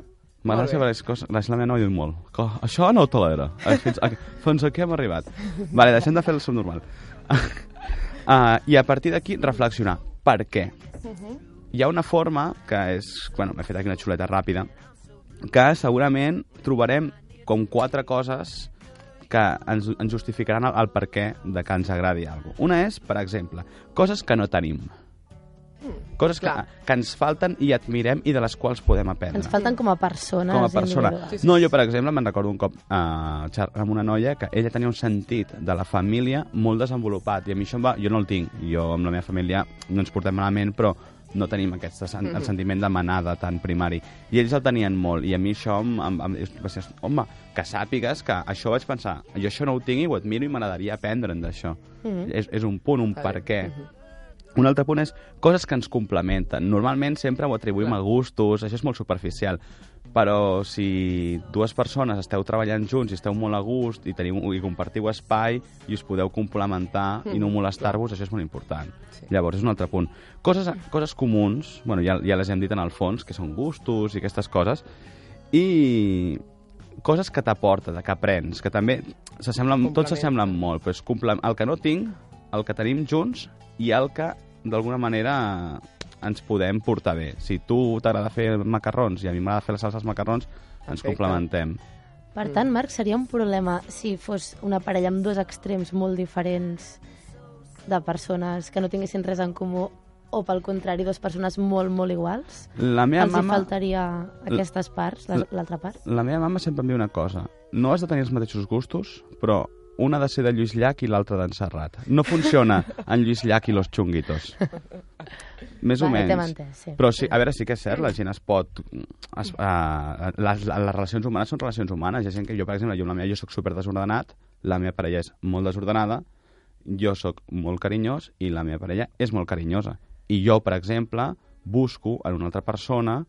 M'agrada saber les coses... La meva nòvia diu molt. Que això no ho tolera. Eh, Fins, a, fins aquí hem arribat. Vale, deixem de fer el subnormal. Uh, (laughs) I a partir d'aquí reflexionar. Per què? Hi ha una forma que és... Bueno, m'he fet aquí una xuleta ràpida que segurament trobarem com quatre coses que ens, ens justificaran el, el per què de que ens agradi alguna cosa. Una és, per exemple, coses que no tenim. Coses que, clar. que ens falten i admirem i de les quals podem aprendre Ens falten com a persones. com a persona. No, jo, per exemple, me'n recordo un cop uh, amb una noia que ella tenia un sentit de la família molt desenvolupat i a mi això em va... Jo no el tinc. Jo amb la meva família no ens portem malament, però no tenim aquest sen el Mhm. sentiment de manada tan primari. I ells el tenien molt, i a mi això em, em, em, va ser, home, que sàpigues que això vaig pensar, jo això no ho tinc i ho admiro i m'agradaria aprendre'n d'això. Mhm. És, és un punt, un per què. Mhm. Un altre punt és coses que ens complementen. Normalment sempre ho atribuïm Clar. a gustos, això és molt superficial. Però si dues persones esteu treballant junts i esteu molt a gust i, teniu, i compartiu espai i us podeu complementar i no Mhm, molestar-vos, això és molt important. Llavors, és un altre punt. Coses, coses comuns, bueno, ja, ja les hem dit en el fons, que són gustos i aquestes coses, i coses que t'aporta, que aprens, que també s'assemblen, tots s'assemblen molt, però és el que no tinc, el que tenim junts i el que, d'alguna manera, ens podem portar bé. Si tu t'agrada fer macarrons i a mi m'agrada fer les salses macarrons, ens Perfecte. complementem. Per tant, Marc, seria un problema si fos una parella amb dos extrems molt diferents de persones que no tinguessin res en comú o, pel contrari, dues persones molt, molt iguals? La meva Els mama... faltaria aquestes parts, la- l'altra part? La meva mama sempre em diu una cosa. No has de tenir els mateixos gustos, però un ha de ser de Lluís Llach i l'altre d'en Serrat. No funciona en Lluís Llach i los xunguitos. Més o Vale, menys. sí. Però sí, a veure, sí que és cert, la gent es pot... Es, uh, les, les relacions humanes són relacions humanes. Hi ha gent que jo, per exemple, jo, la meva, jo soc super desordenat, la meva parella és molt desordenada, jo sóc molt carinyós i la meva parella és molt carinyosa. I jo, per exemple, busco en una altra persona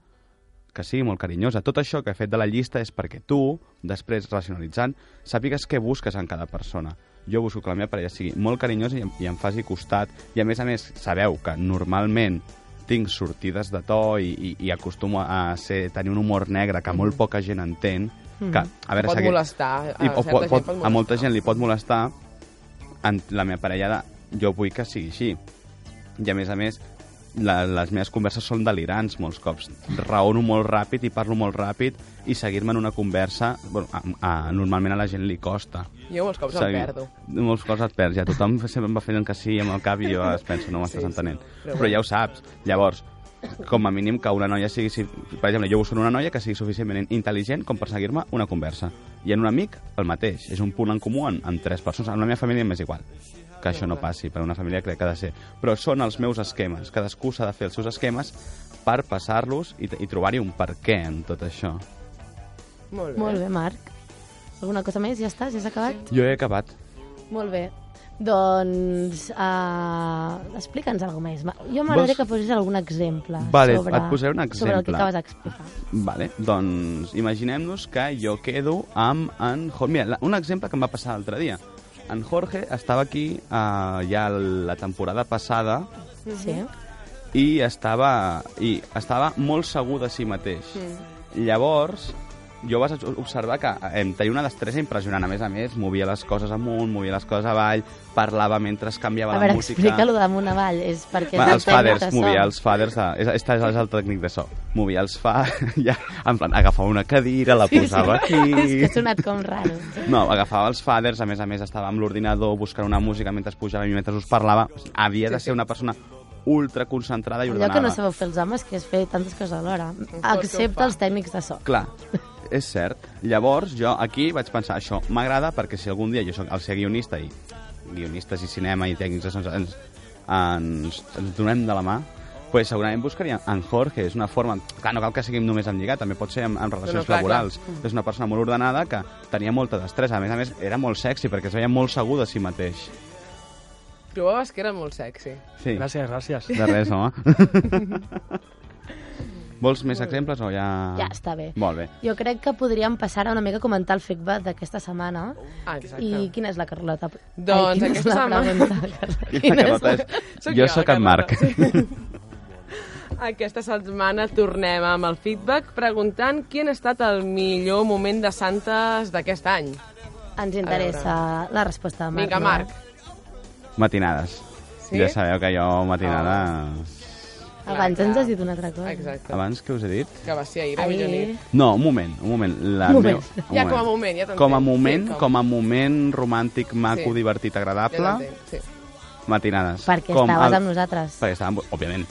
que sigui molt carinyosa. Tot això que he fet de la llista és perquè tu, després racionalitzant, sàpigues què busques en cada persona. Jo busco que la meva parella sigui molt carinyosa i, i em faci costat. I a més a més, sabeu que normalment tinc sortides de to i, i, i acostumo a ser, tenir un humor negre que molt poca gent entén. Mhm. Que, a veure, Pot segui- molestar, a I, certa pot, pot, pot a molta molestar. gent li pot molestar en la meva parella de, jo vull que sigui així i a més a més la, les meves converses són delirants molts cops. Raono molt ràpid i parlo molt ràpid i seguir-me en una conversa bueno, a, a, normalment a la gent li costa. Jo molts cops em Seguir- perdo. Molts cops et perds, ja tothom (laughs) sempre em va fent que sí amb el cap i jo es penso, no m'estàs Sí, sí. entenent. Però Però ja ho saps. Llavors, com a mínim que una noia sigui... si- Per exemple, jo busco una noia que sigui suficientment intel·ligent com per seguir-me una conversa. I en un amic, el mateix. És un punt en comú en, en tres persones. En la meva família m'és igual que això no passi, per una família crec que ha de ser. Però són els meus esquemes. Cadascú s'ha de fer els seus esquemes per passar-los i, i trobar-hi un per què en tot això. Molt bé. Molt bé, Marc. Alguna cosa més? Ja estàs? Ja has acabat? Jo he acabat. Molt bé. Doncs, uh, explica'ns alguna més. Jo m'agradaria Vols- que posis algun exemple Vale, sobre, et posaré un sobre el que exemple. acabes d'explicar. Vale, doncs imaginem-nos que jo quedo amb en. Mira, un exemple que em va passar l'altre dia. En Jorge estava aquí uh, ja la temporada passada Sí. i estava, i estava molt segur de si mateix. Llavors, jo vas observar que em tenia una destresa impressionant. A més a més, movia les coses amunt, movia les coses avall, parlava mentre es canviava A la veure, música. explica-lo damunt avall. És perquè Va, és els faders, movia els faders, de, és, és, és el tècnic de so. Movia els fa, (laughs) ja, en plan, agafava una cadira, la Sí, posava sí. aquí... (laughs) És que ha sonat com raro. No, agafava els faders, a més a més estava amb l'ordinador buscant una música mentre es pujava i mentre us parlava. Havia de ser una persona ultra concentrada i Allò ordenada. que no sabeu fer els homes, que és fer tantes coses alhora. Excepte els tècnics de so. Clar, (laughs) és cert. Llavors, jo aquí vaig pensar, això m'agrada perquè si algun dia jo soc el ser guionista i guionistes i cinema i tècnics ens, ens, ens, ens donem de la mà, pues segurament buscaria en Jorge, és una forma... Clar, no cal que siguin només en lligat, també pot ser en, en relacions No, no, clar, laborals. clar. És una persona molt ordenada que tenia molta destresa. A més a més, era molt sexy perquè es veia molt segur de si mateix. Trobaves que era molt sexy. Sí. Gràcies, gràcies. De res, home. (laughs) Vols més exemples o ja... Ja està bé. Molt bé. Jo crec que podríem passar a una mica a comentar el feedback d'aquesta setmana. Ah, exacte. I quina és la Carlota? Doncs és aquesta setmana- pregunta? (laughs) Quina Carlota és? Sóc jo jo, sóc en Carlota. Marc. (laughs) Aquesta setmana tornem amb el feedback preguntant quin ha estat el millor moment de Santes d'aquest any. Ens interessa la resposta de Marc. Vinga, no? Marc. Matinades. Sí? Ja sabeu que jo matinades... Abans ens has dit una altra cosa. Exacte. Abans que us he dit? Que va ser ahir, a Ahir. mitjanit. No, un moment, un moment. La Un moment. Meu, Ja, com a moment, ja t'entenc. Com a moment, Sí, com- com a moment romàntic, maco, Sí. divertit, agradable, Ja sí. matinades. Perquè Com estaves el- amb nosaltres. Perquè estàvem, òbviament.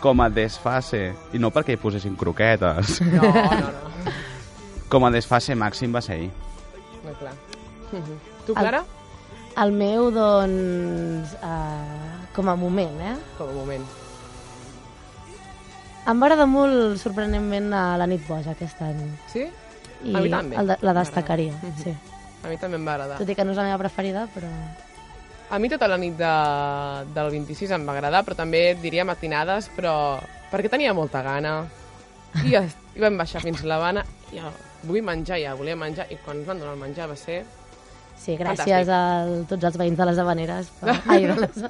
Com a desfase, i no perquè hi posessin croquetes, No, no, no. com a desfase màxim va ser ahir. no clar. Mhm. (laughs) Tu, El- Clara? El meu, doncs, uh, com a moment, eh? Com a moment. Em va agradar molt, sorprenentment, a la nit boja aquest any. Sí? I A mi també. el la destacaria, sí. A mi també em va agradar. Tot i que no és la meva preferida, però... A mi tota la nit de, del 26 em va agradar, però també diria matinades, però perquè tenia molta gana. I, ja, i vam baixar fins l'Havana, i ja, vull menjar, ja volia menjar, i quan ens van donar el menjar va ser... Sí, gràcies a tots els veïns de les Havaneres. Per... (laughs) Ai, de les...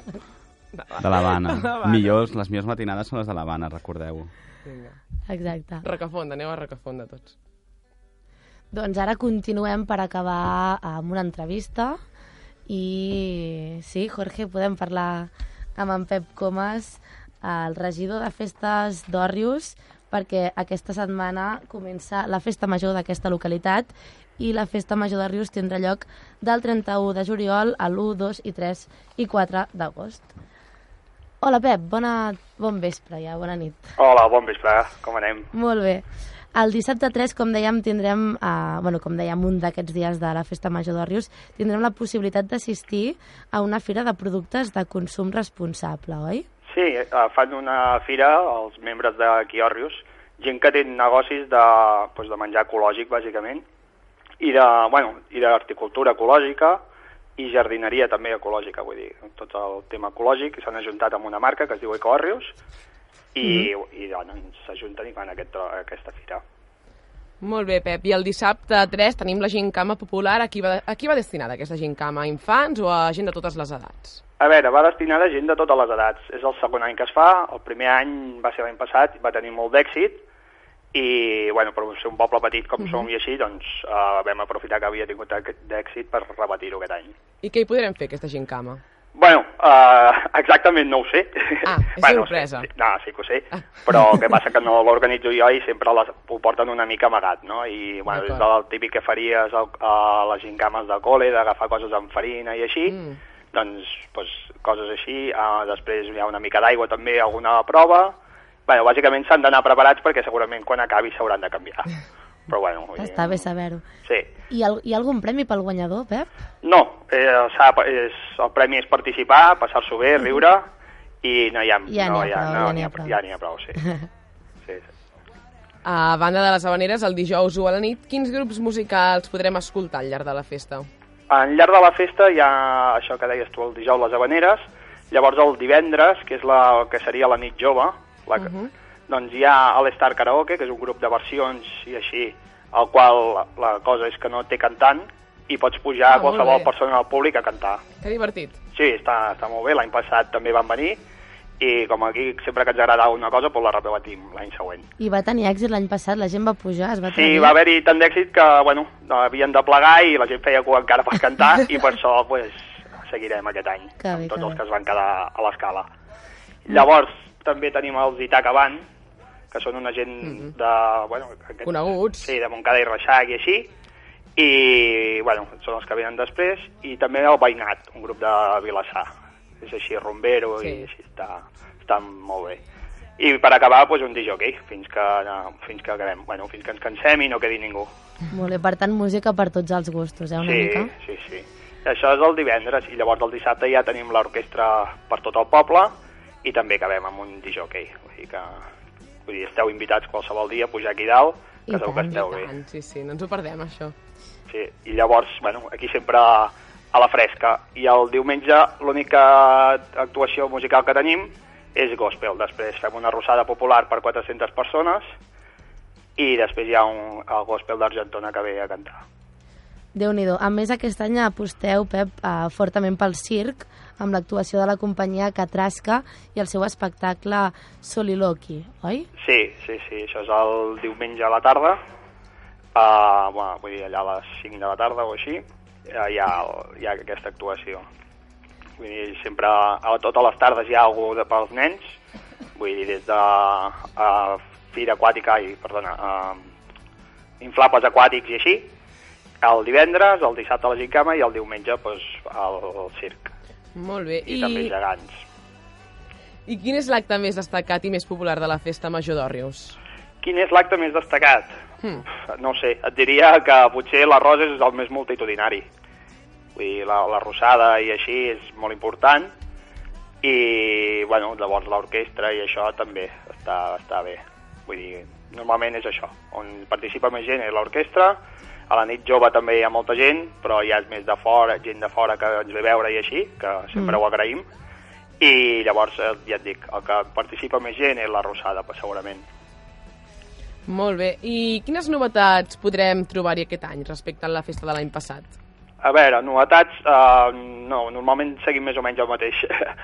De l'Havana. Millors, les millors matinades són les de l'Havana, recordeu-ho. Vinga. Exacte. Recafonda, aneu a Recafonda tots. Doncs ara continuem per acabar amb una entrevista i sí, Jorge, podem parlar amb en Pep Comas, el regidor de festes d'Òrrius, perquè aquesta setmana comença la festa major d'aquesta localitat i la festa major de Rius tindrà lloc del 31 de juliol a l'1, 2 i 3 i 4 d'agost. Hola Pep, bona, bon vespre ja, bona nit. Hola, bon vespre, com anem? Molt bé. El dissabte 3, com dèiem, tindrem, eh, bueno, com dèiem, un d'aquests dies de la Festa Major de Rius, tindrem la possibilitat d'assistir a una fira de productes de consum responsable, oi? Sí, eh, fan una fira els membres de Quiòrrius, gent que té negocis de, doncs, de menjar ecològic, bàsicament, i de, bueno, i d'horticultura ecològica i jardineria també ecològica, vull dir, tot el tema ecològic, s'han ajuntat amb una marca que es diu Ecoòrrius, i, mm. i doncs, s'ajunten i fan aquest, aquesta fira. Molt bé, Pep. I el dissabte 3 tenim la gincama popular. A qui va, a qui va destinada aquesta gincama? A infants o a gent de totes les edats? A veure, va destinada a gent de totes les edats. És el segon any que es fa, el primer any va ser l'any passat, va tenir molt d'èxit, i, bueno, per ser un poble petit com som i així, doncs uh, vam aprofitar que havia tingut d'èxit per repetir-ho aquest any. I què hi podrem fer, aquesta gincama? Bueno, uh, exactament no ho sé. Ah, és bueno, sorpresa. Sí, no, sí que ho sé, però el que passa que no l'organitzo jo i sempre les, ho porten una mica amagat, no? I, bueno, és el típic que faries a les gincames de col·le, d'agafar coses amb farina i així, Mm. doncs, pues, coses així, uh, després hi ha una mica d'aigua també, alguna prova, bueno, bàsicament s'han d'anar preparats perquè segurament quan acabi s'hauran de canviar. Però bueno, Està bé saber-ho. sí. I al, hi ha algun premi pel guanyador, Pep? No, eh, és, el premi és participar, passar-s'ho bé, riure, i no hi ha, (laughs) Ja no, n'hi ha prou, no, ja n'hi ha, ha prou. ja n'hi ha prou, sí. (laughs) sí, sí. A banda de les Havaneres, el dijous o a la nit, quins grups musicals podrem escoltar al llarg de la festa? Al llarg de la festa hi ha això que deies tu, el dijous les habaneres, llavors el divendres, que és la que seria la nit jove, la, uh -huh. doncs hi ha l'Star Karaoke, que és un grup de versions i així, el qual la, la cosa és que no té cantant i pots pujar Ah, qualsevol bé. persona al públic a cantar. Que divertit. Sí, està, està molt bé, l'any passat també van venir i com aquí sempre que ens agradava una cosa, doncs la repetim l'any següent. I va tenir èxit l'any passat, la gent va pujar, es va Sí, atrevir. va haver-hi tant d'èxit que, bueno, havien de plegar i la gent feia cua encara per cantar (laughs) i per això, pues, seguirem aquest any, Que bé, amb tots que els que es van quedar a l'escala. Llavors, també tenim els Itaca Band, que són una gent de, bueno... Aquest. Coneguts. Sí, de Montcada i Reixac i així, i, bueno, són els que venen després, i també el Veïnat, un grup de Vilassar. És així, rombero, Sí. i així està, està molt bé. I per acabar, doncs, un disjockey, fins que, no, fins que acabem, bueno, fins que ens cansem i no quedi ningú. Molt bé, per tant, música per tots els gustos, eh, una sí, mica. sí, sí. Això és el divendres, i llavors el dissabte ja tenim l'orquestra per tot el poble, i també acabem amb un disjockey. Vull dir que vull dir, esteu invitats qualsevol dia a pujar aquí dalt, que I segur que esteu i bé. tant, sí, sí, no ens ho perdem, això. Sí. I llavors, bueno, aquí sempre a la fresca. I el diumenge l'única actuació musical que tenim és gospel. Després fem una rosada popular per 400 persones i després hi ha un, el gospel d'Argentona que ve a cantar. déu nhi A més, aquest any aposteu, Pep, eh, fortament pel circ, amb l'actuació de la companyia Catrasca i el seu espectacle Soliloqui, oi? Sí, sí, sí, això és el diumenge a la tarda, uh, bueno, vull dir, allà a les 5 de la tarda o així, uh, hi, ha, hi ha aquesta actuació. Vull dir, sempre a totes les tardes hi ha algú de, pels nens, vull dir, des de uh, fira aquàtica, i, perdona, uh, inflables aquàtics i així, el divendres, el dissabte a la gicama i el diumenge pues, al, al circ. Molt bé. I, I també gegants. I quin és l'acte més destacat i més popular de la festa major d'Òrrius? Quin és l'acte més destacat? Hmm. No sé, et diria que potser la Rosa és el més multitudinari. Vull dir, la, la rosada i així és molt important i bueno, llavors l'orquestra i això també està, està bé. Vull dir, normalment és això, on participa més gent és l'orquestra, a la nit jove també hi ha molta gent, però ja és més de fora, gent de fora que ens ve a veure i així, que sempre Mm. ho agraïm, i llavors, eh, ja et dic, el que participa més gent és la Rosada, segurament. Molt bé. I quines novetats podrem trobar-hi aquest any respecte a la festa de l'any passat? A veure, novetats, uh, no, normalment seguim més o menys el mateix.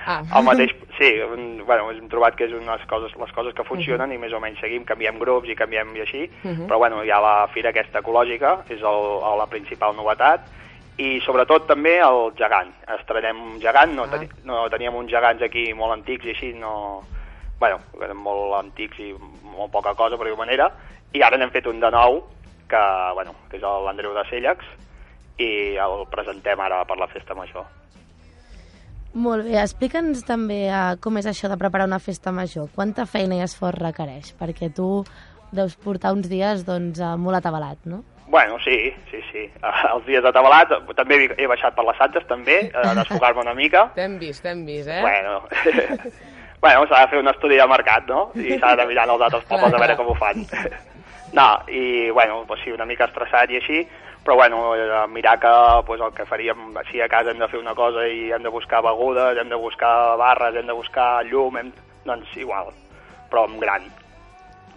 Ah. (laughs) el mateix, sí, mm, bueno, hem trobat que és unes coses, les coses que funcionen i més o menys seguim, canviem grups i canviem i així, Mhm. però bueno, hi ha la fira aquesta ecològica, és el, la principal novetat, i sobretot també el gegant. Estrenem un gegant, no, teni, no teníem uns gegants aquí molt antics i així, no... Bueno, eren molt antics i molt poca cosa, per dir manera, i ara n'hem fet un de nou, que, bueno, que és l'Andreu de Cellacs, i el presentem ara per la festa major. Molt bé, explica'ns també uh, com és això de preparar una festa major. Quanta feina i esforç requereix? Perquè tu deus portar uns dies doncs, uh, molt atabalat, no? Bueno, sí, sí, sí. (laughs) Els dies de tabalat, també he- baixat per les Santes, també, a (laughs) desfogar-me una mica. T'hem vist, t'hem vist, eh? Bueno, (laughs) bueno s'ha de fer un estudi de mercat, no? I s'ha de mirar els altres pobles a veure com ho fan. No, i, bueno, pues sí, una mica estressat i així, però, bueno, eh, mirar que pues, el que faríem, si a casa hem de fer una cosa i hem de buscar begudes, hem de buscar barres, hem de buscar llum, hem... doncs igual, però en gran.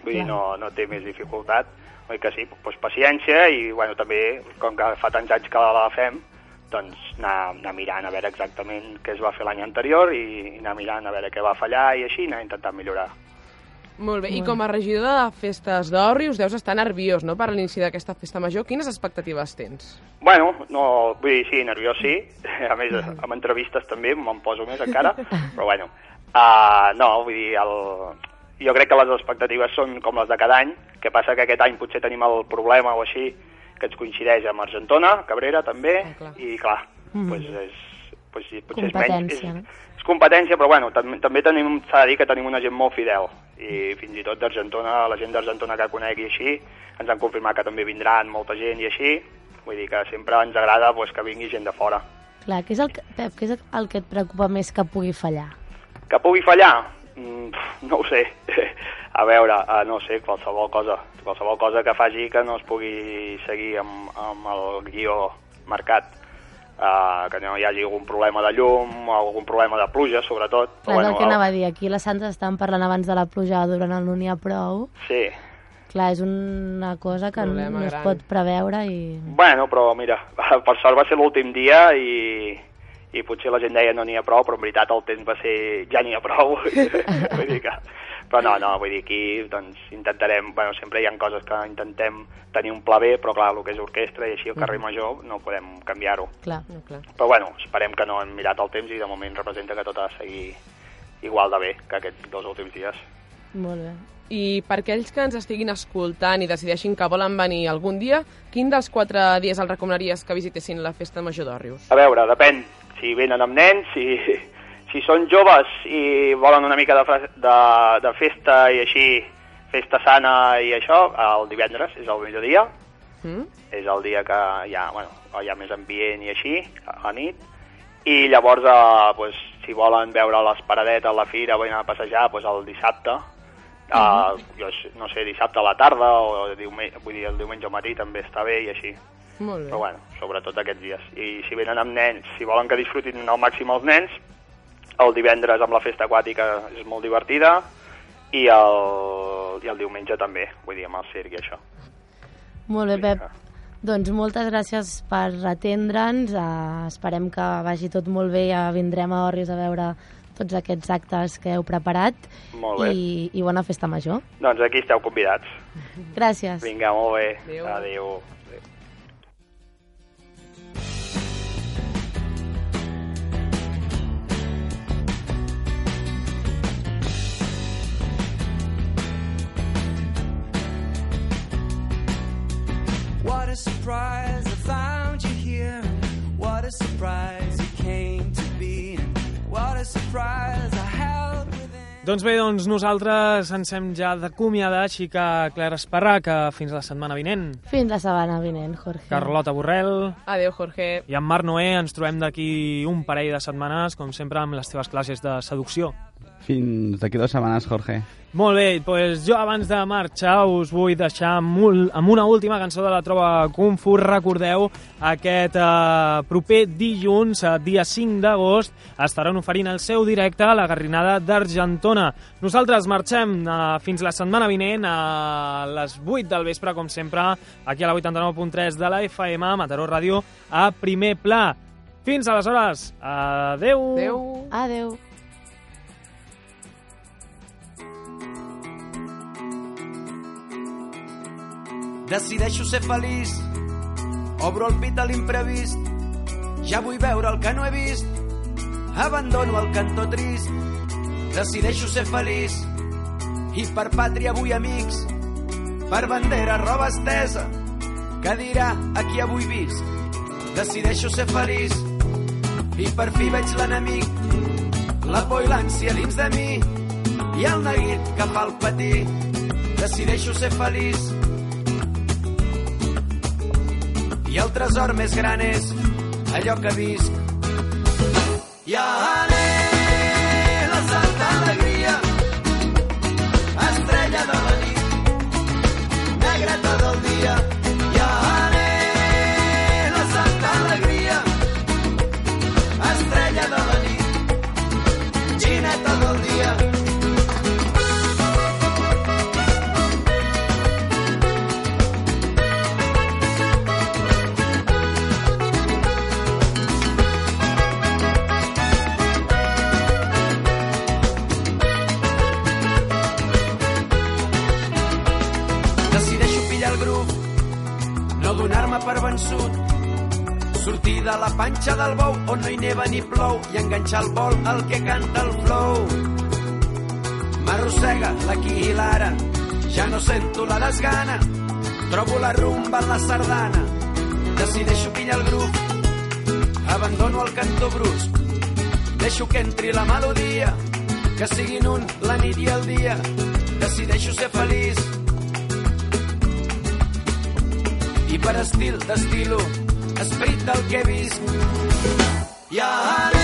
Vull dir, no, no té més dificultat. Oi que sí, doncs paciència i, bueno, també, com que fa tants anys que la fem, doncs anar, anar mirant a veure exactament què es va fer l'any anterior i anar mirant a veure què va fallar i així anar intentant millorar. Molt bé. I com a regidor de festes d'Òrrius deus estar nerviós, no?, per l'inici d'aquesta festa major. Quines expectatives tens? Bueno, no, vull dir, sí, nerviós sí, (laughs) a més amb entrevistes també me'n poso més encara, (laughs) però bueno, uh, no, vull dir, el... jo crec que les expectatives són com les de cada any, que passa que aquest any potser tenim el problema o així, que ens coincideix amb Argentona, Cabrera també, i clar, Mhm. pues és, pues, sí, potser és menys... És, és competència, però bueno, tam també tenim, s'ha de dir que tenim una gent molt fidel, i fins i tot d'Argentona, la gent d'Argentona que conec i així, ens han confirmat que també vindran molta gent i així, vull dir que sempre ens agrada pues, que vingui gent de fora. Clar, què és el que, Pep, què és el que et preocupa més que pugui fallar? Que pugui fallar? Mm, no ho sé. (laughs) A veure, uh, no sé, qualsevol cosa. Qualsevol cosa que faci que no es pugui seguir amb, amb el guió marcat. Uh, que no hi hagi algun problema de llum, o algun problema de pluja, sobretot. Clar, és el que anava a dir. Aquí les Sants estan parlant abans de la pluja durant el No n'hi ha prou. Sí. Clar, és una cosa que Problema no es gran. pot preveure i... Bueno, però mira, (laughs) per sort va ser l'últim dia i, i potser la gent deia no n'hi ha prou, però en veritat el temps va ser ja n'hi ha prou. (laughs) vull dir que... Però no, no, vull dir, aquí doncs, intentarem, bueno, sempre hi ha coses que intentem tenir un pla B, però clar, el que és orquestra i així el carrer major no podem canviar-ho. Clar. No, clar. Però bueno, esperem que no hem mirat el temps i de moment representa que tot ha de seguir igual de bé que aquests dos últims dies. Molt bé. I per aquells que ens estiguin escoltant i decideixin que volen venir algun dia, quin dels quatre dies els recomanaries que visitessin la Festa Major d'Òrrius? A veure, depèn. Si venen amb nens, si, si són joves i volen una mica de, de, de festa i així, festa sana i això, el divendres és el millor dia. Mm? És el dia que hi ha, bueno, hi ha més ambient i així, a la nit. I llavors, eh, pues, si volen veure les paradetes a la fira, volen anar a passejar, pues, el dissabte, Uh, jo s- no sé, dissabte a la tarda o diumenge, vull dir, el diumenge al matí també està bé i així. Molt bé. Però bueno, sobretot aquests dies. I si venen amb nens, si volen que disfrutin al màxim els nens, el divendres amb la festa aquàtica és molt divertida i el, i el diumenge també, vull dir, amb el circ i això. Molt bé, Pep. Doncs moltes gràcies per atendre'ns. Uh, esperem que vagi tot molt bé. Ja vindrem a Òrrius a veure tots aquests actes que heu preparat. Molt bé. I, I bona festa major. Doncs aquí esteu convidats. Gràcies. Vinga, molt bé. Adéu. Adéu. A surprise I found you here. What a surprise you came to be. What a surprise I held within. Doncs bé, doncs nosaltres ens hem ja d'acomiadar, així que Clara Esparrà, que fins la setmana vinent. Fins la setmana vinent, Jorge. Carlota Borrell. Adéu, Jorge. I en Marc Noé ens trobem d'aquí un parell de setmanes, com sempre, amb les teves classes de seducció. Fins d'aquí dues setmanes, Jorge. Molt bé, doncs jo abans de marxar us vull deixar amb, amb una última cançó de la Trova Kung Fu. Recordeu, aquest eh, proper dilluns, eh, dia 5 d'agost, estaran oferint el seu directe a la Garrinada d'Argentona. Nosaltres marxem eh, fins la setmana vinent a les 8 del vespre, com sempre, aquí a la 89.3 de la FM, a Mataró Ràdio, a primer pla. Fins aleshores, adeu! Adeu! Adeu! Decideixo ser feliç, obro el pit a l'imprevist, ja vull veure el que no he vist, abandono el cantó trist, decideixo ser feliç, i per pàtria vull amics, per bandera roba estesa, que dirà a qui avui visc, decideixo ser feliç, i per fi veig l'enemic, la por i l'ànsia dins de mi, i el neguit que fa el patir, decideixo ser feliç, i el tresor més gran és allò que visc. I la vençut, sortir de la panxa del bou on no hi neva ni plou i enganxar el vol al que canta el flow. M'arrossega l'aquí i l'ara, ja no sento la desgana, trobo la rumba en la sardana, decideixo pillar el grup, abandono el cantó brusc, deixo que entri la melodia, que siguin un la nit i el dia, decideixo ser feliç, i per estil d'estilo, esperit del que he vist. I ara